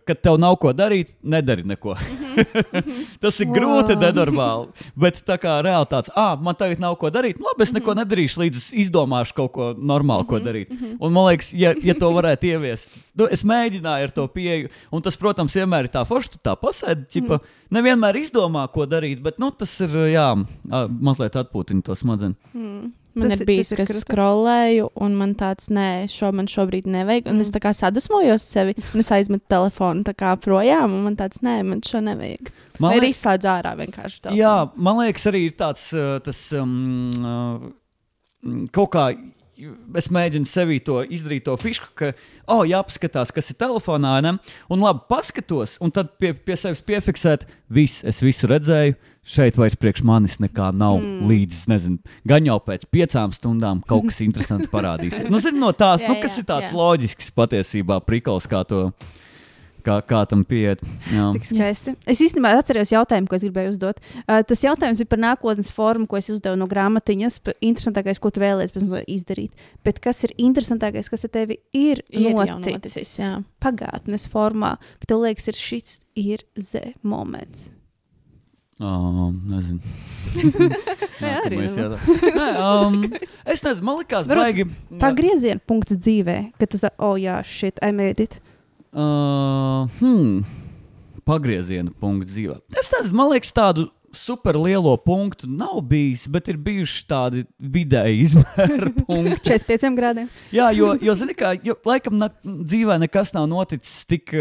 kad tev nav ko darīt, nedari neko. Tas ir grūti, nenormāli. Bet tā kā reāli tāds, ah, man tagad nav ko darīt, nu, labi, es neko nedarīšu, līdz es izdomāšu kaut ko normālu, ko darīt. Un man liekas, ja, ja to varētu ieviest, nu, es mēģināju ar to pieeju, un tas, protams, vienmēr ir tā forši, tu tā pasēdi, ķipa, nevienmēr izdomā, ko darīt, bet, nu, tas ir, jā, mazliet atpūtina to smadzenes. Man Tas ir ir- bijis, tas ir ka es skrolēju, un man tāds, nē, šo man šobrīd nevajag. Un mm. es tā kā sadusmojos sevi, un es aizmetu telefonu projām, un man tāds, nē, man šo nevajag. Man Vai arī liek- izslēdzu ārā vienkārši telefonu. Jā, man liekas, arī ir tāds uh, tas, um, uh, kaut kā. Es mēģinu sevī to izdarīt, to fišku, ka, oh, jāpaskatās, kas ir telefonā, ne? un labi, paskatos, un tad pie, pie sevis piefiksēt, viss, es visu redzēju, šeit vairs priekš manis nekā nav. Mm. Līdz, es nezinu, gan jau pēc piecām stundām kaut kas interesants parādīsies. Nu, zini, no tās, Jā, nu, kas jā, ir tāds jā. loģisks patiesībā, prikals, kā, to, kā, kā tam pieiet. Jā. Tik skaisti. Yes. Es īstenībā atceros jautājumu, ko es gribēju uzdot. Uh, tas jautājums bija par nākotnes formu, ko es uzdevu no grāmatiņas. Interesantākais, ko tu vēlēsies izdarīt. Bet kas ir interesantākais, kas ar tevi ir, Ir noticis, noticis, jā. pagātnes formā, ka tev liekas, ir šis ir Z moments. Oh, nezinu. Jā, arī. Nē, um, es nezinu, man liekas, baigi. Pagrieziena punkts dzīvē, kad tu saki, oh, jā, shit, I made it. Uh, hmm, pagrieziena punkts dzīvē. Es nezinu, man liekas, tādu super lielo punktu nav bijis, bet ir bijuši tādi vidēji izmēra punkti. 45 grādiem. Jā, jo, jo zini, kā, jo, laikam na, dzīvē nekas nav noticis tik,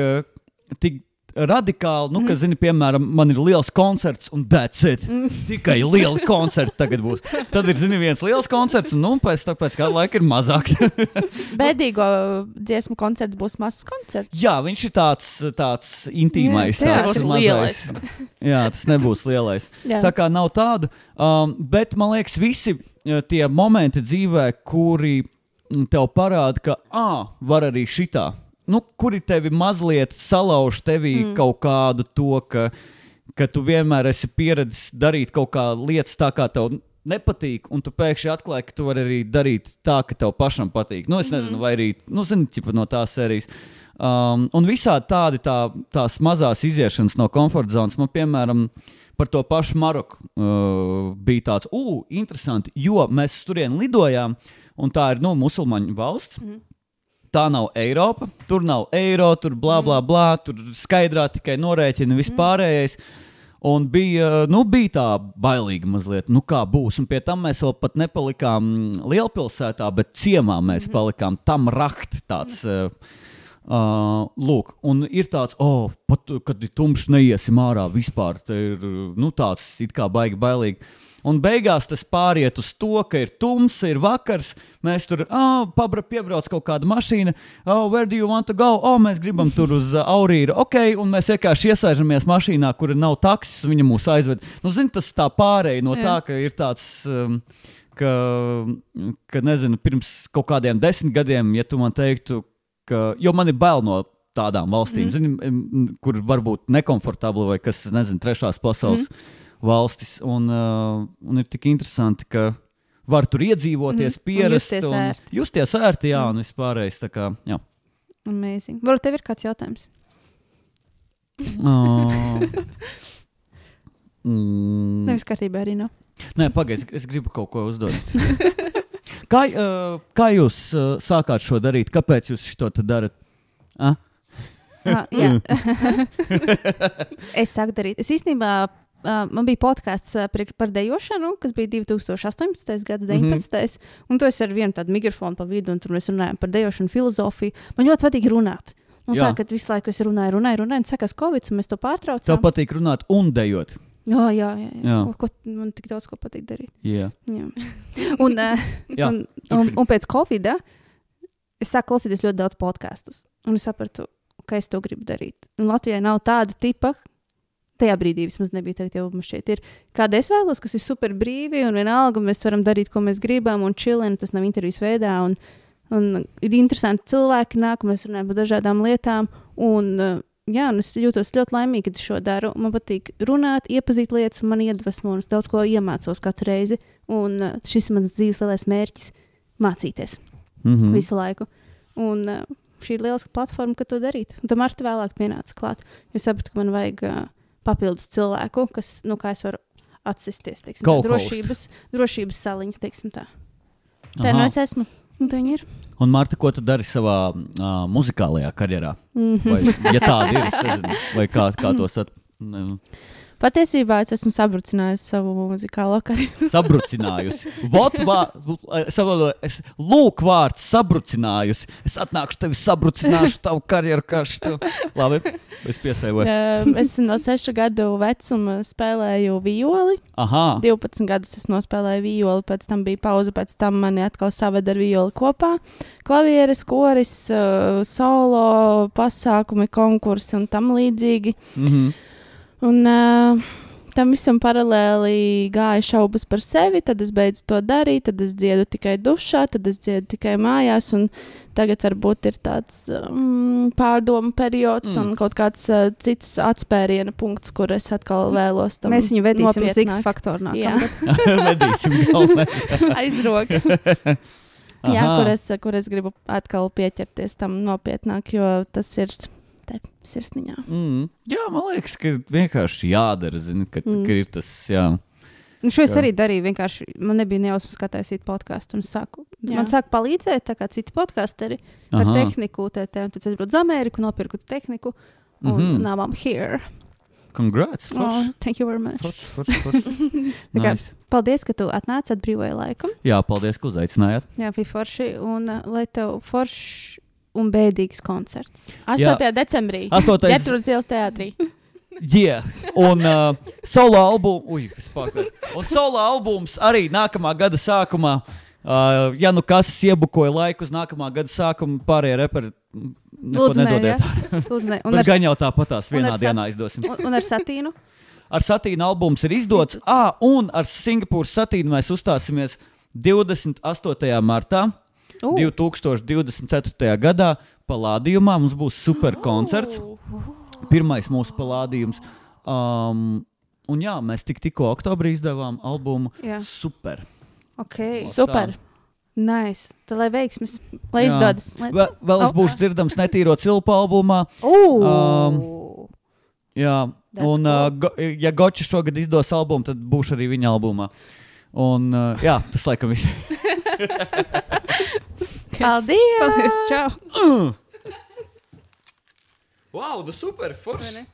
tik radikāli. Nu, ka, zini, piemēram, man ir liels koncerts, un that's it. Tikai liela koncerta tagad būs. Tad ir, zini, viens liels koncerts, un nu, pēc, tam- pēc kāda laika ir mazāks. Bēdīgo dziesmu koncerts būs mazs koncerts. Jā, viņš ir tāds, tāds intīmais. Jā, tāds tas būs mazais. Jā, tas nebūs lielais. Jā. Tā kā nav tādu. Um, bet man liekas, visi uh, tie momenti dzīvē, kuri mm, tev parāda, ka, ah, var arī šitā. Nu, kuri tevi mazliet salauž tevī mm. kaut kādu to, ka, ka tu vienmēr esi pieredzējis darīt kaut kā lietas tā, kā tev nepatīk, un tu pēkšņi atklāji, ka tu vari arī darīt tā, ka tev pašam patīk. Nu, es nezinu, vai arī, nu, zini, ķipa no tās sērijas. Um, un visādi tādi tā, tās mazās iziešanas no komforta zonas, man, piemēram, par to pašu Maroku uh, bija tāds, uh, interesanti, jo mēs turieni lidojām, un tā ir, nu, musulmaņu valsts. Mm. Tā nav Eiropa, tur nav eiro, tur blā, blā, blā, tur skaidrā tikai norēķina vispārējais. Un bija, nu, bija tā bailīga mazliet, nu, kā būs. Un pie tam mēs vēl pat nepalikām lielpilsētā, bet ciemā mēs palikām tam rakt. Tāds, uh, Uh, lūk, un ir tāds, oh, pat kad ir tumšs, neiesim ārā vispār. Tā ir nu, tāds it kā baigi bailīgi. Un beigās tas pāriet uz to, ka ir tumsa, ir vakars. Mēs tur oh, pabra, piebrauc kaut kāda mašīna. Oh, where do you want to go? Oh, mēs gribam tur uz uh, Aurīru. Ok, un mēs vienkārši iesēžamies mašīnā, kur nav taksis, un viņa mūs aizved. Nu, zini, tas tā pārēj no tā, ka ir tāds. Um, Ka, ka, nezinu, pirms kaut kādiem desmit gadiem, ja tu man teiktu, ka, jo man ir bail no tādām valstīm, mm. zini, kur varbūt nekomfortabli vai kas, nezinu, trešās pasaules mm. Valstis. Un, uh, un ir tik interesanti, ka var tur iedzīvoties, mm. pierast justies ērti. justies ērti, jā, un vispārējais. tā Kā, jā. Amazing. Varbūt tev ir kāds jautājums? Uh, mm, Nevis kārtībā arī nav. Nē, pagaidi, es gribu kaut ko uzdot. Kā, uh, kā jūs uh, sākāt šo darīt? Kāpēc jūs to darat? Ah? Ah, jā, es sāku darīt. Es īstenībā uh, man bija podkāsts par dejošanu, kas bija 2018. gads, Mhm. 19. Un to es ar vienu tādu mikrofonu pa vidu, un tur mēs runājam par dejošanu filozofiju. Man ļoti patīk runāt. Un Jā. tā, kad visu laiku es runāju, runāju, runāju, un sakās Covid, un mēs to pārtraucām. Tev patīk runāt un dejot. Jā, jā, jā. jā. Jā. Ko, man tik daudz ko patīk darīt. Jā. Jā. Un, uh, Jā, un, un, un pēc Covid es sāku klausīties ļoti daudz podkāstus. Un es sapratu, ka es to gribu darīt. Un Latvijai nav tāda tipa. Tajā brīdī vismaz nebija tā, jau mums šeit ir. Kāda es vēlos, kas ir super brīvi un vienalga, mēs varam darīt, ko mēs gribam, un čilin, tas nav intervijas veidā. Un, un ir interesanti cilvēki, nāk, mēs runājam par dažādām lietām. Un, jā, un es jūtos ļoti laimīga, kad es šo daru. Man patīk runāt, iepazīt lietas, un man iedvesmo, un es daudz ko iemācos katru reizi. Un šis ir mans dzīves lielais mērķis - mācīties mm. visu laiku. Un šī ir lieliska platforma, kā to darīt. Un tam ar te vēlāk pienāca klāt. Jo sapratu, ka man vajag uh, papildus cilvēku, kas, nu, kā es varu atsisties, teiksim, tā, drošības, drošības saliņa, teiksim tā. Tā nu es esmu. Un tā ir. Un, Marta, ko tu dari savā uh, muzikālajā karjerā? Mm -hmm. Vai, ja tāda ir, es nezinu, vai kā, kā to sat, ne, Patiesībā es esmu sabrucinājis savu muzikālo karjeru. sabrucinājusi. Vot, vā, es saprotu, es lūk, vārds sabrucinājusi. Es atnākšu tevi, sabrucināšu tavu karjeru, šito. Labi, es piesēju. Um, es no 6 gadu vecuma spēlēju violi. Aha, 12 gadus es nospēlēju violi, pēc tam bija pauze, pēc tam mani atkal saveda ar violi kopā. Klavieres, koris, uh, solo pasākumi, konkursi un tam līdzīgi. mm -hmm. Un uh, tam visam paralēli gāja šaubas par sevi, tad es beidzu to darīt, tad es dziedu tikai dušā, tad es dziedu tikai mājās. un Tagad varbūt ir tāds um, pārdomu periods Mm. mm. un kaut kāds uh, cits atspēriena punkts, kur es atkal vēlos tam Mēs viņu vedīsim uz. X faktoru Jā, vedīsim aiz rokas. Jā, kur es, kur es gribu atkal pieķerties tam nopietnāk, jo tas ir te sirsniņā. Mm. Jā, man liekas, ka vienkārši jādara, zini, ka, mm. Ka ir tas, jā. Nu, šo es Jā. arī darīju. Vienkārši man nebija nejausmas, kā taisīt podkāstu. man sāk palīdzēt, tā kā citi podkāsteri ar Aha. tehniku. Te, te, un tad es braucu uz Ameriku, nopirku tehniku. Un mm. -hmm. now I'm here. Congrats! Oh, Forši, thank you very much. forši, forši, forši. Tā kā- nice. Paldies, ka tu atnāci atbrīvoja laiku. Jā, paldies, ka uzaicinājāt. Jā, bija forši. Un uh, lai tev foršs un bēdīgs koncerts. 8. decembrī. Astotais- Gertrūdas ielas teātrī. Jā, un uh, solo albums. Un solo albums arī nākamā gada sākumā. Uh, ja nu kas iebukoja laiku uz nākamā gada sākumu, pārējie reperi mm, neko Lūdzu, nedodiet. jā. Lūdzu, nē. Un ar, gan jau tāpatās vienā sa- dienā izdosim. un, un ar satīnu. Ar satīnu albums ir izdots. Ah, un ar Singapūras satīnu mēs uzstāsimies 28. martā. Uh, 2024. gadā Palādījumā mums būs super koncerts. Pirmais mūsu palādījums. Um, un jā, mēs tik, tikko oktobrī izdevām albumu. Jā. Super. ok. Super. Nice. Tad lai veiksmes. Lai Jā. izdodas. Vēl, vēl es Oh. būšu dzirdams netīro cilpu albumā. Uh, Um, Jā, That's un, uh, cool. go, ja Gočs šogad izdos albumu, tad būšu arī viņa albumā. Un, uh, jā, tas laikam viss. Paldies! Paldies, čau! Wow, nu super! Forši!